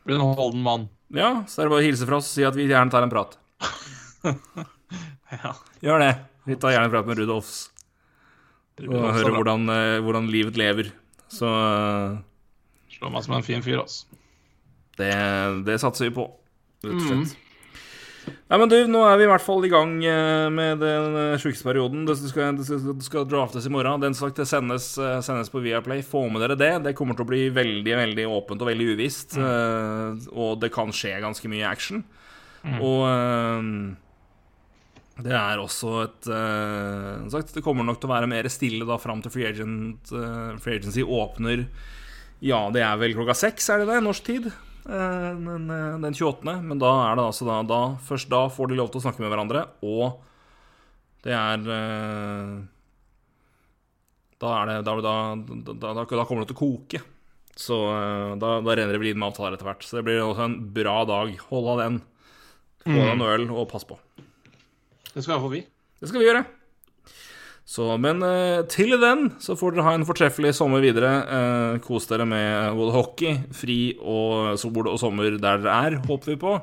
blir en holden mann. Ja, så er det bare å hilse fra oss og si at vi gjerne tar en prat. Ja. Gjør det. Vi tar gjerne en prat med Rudolfs og høre hvordan, eh, hvordan livet lever. Så eh, Slår meg som en fin fyr, altså. det, det satser vi på, rett og Mm. slett. Ja, men du, nå er vi i hvert fall i gang eh, med den eh, sjukeste perioden. Det skal, det skal, det skal draftes i morgen. Den sagt, det sendes, sendes på Viaplay. Få med dere det. Det kommer til å bli veldig veldig åpent og veldig uvisst. eh, Og det kan skje ganske mye action. Og eh, det er også et uh, sagt, Det kommer nok til å være mer stille da fram til Free, Agent, uh, free Agency åpner Ja, det er vel klokka seks, er det det? Norsk tid? Uh, den, den 28. Men da er det altså da, da Først da får de lov til å snakke med hverandre, og det er Da er det Da, da, da, kommer det til å koke. Så da, renner det vel inn med avtaler etter hvert. Så det blir også en bra dag. Hold av den. Få deg en øl, og pass på. Det skal iallfall vi. Det skal vi gjøre. Så, men eh, til den så får dere ha en fortreffelig sommer videre. Eh, kos dere med både hockey, fri og sol og sommer der dere er, håper vi på.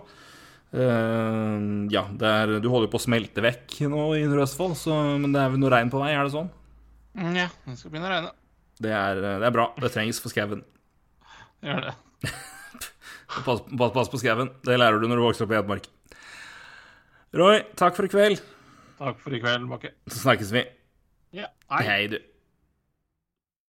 Eh, ja, det er, du holder jo på å smelte vekk nå i Indre Østfold, så- men det er vel noe regn på vei, er det sånn? Mm, Ja, det skal begynne å regne. Det er, det er bra. Det trengs for skauen. Gjør det. Pass, pass, pass på skauen. Det lærer du når du vokser opp i Hedmark. Roy, takk for i kveld. Takk for i kveld, Bakke. Så snakkes vi. Ja. Hei. Hei, du.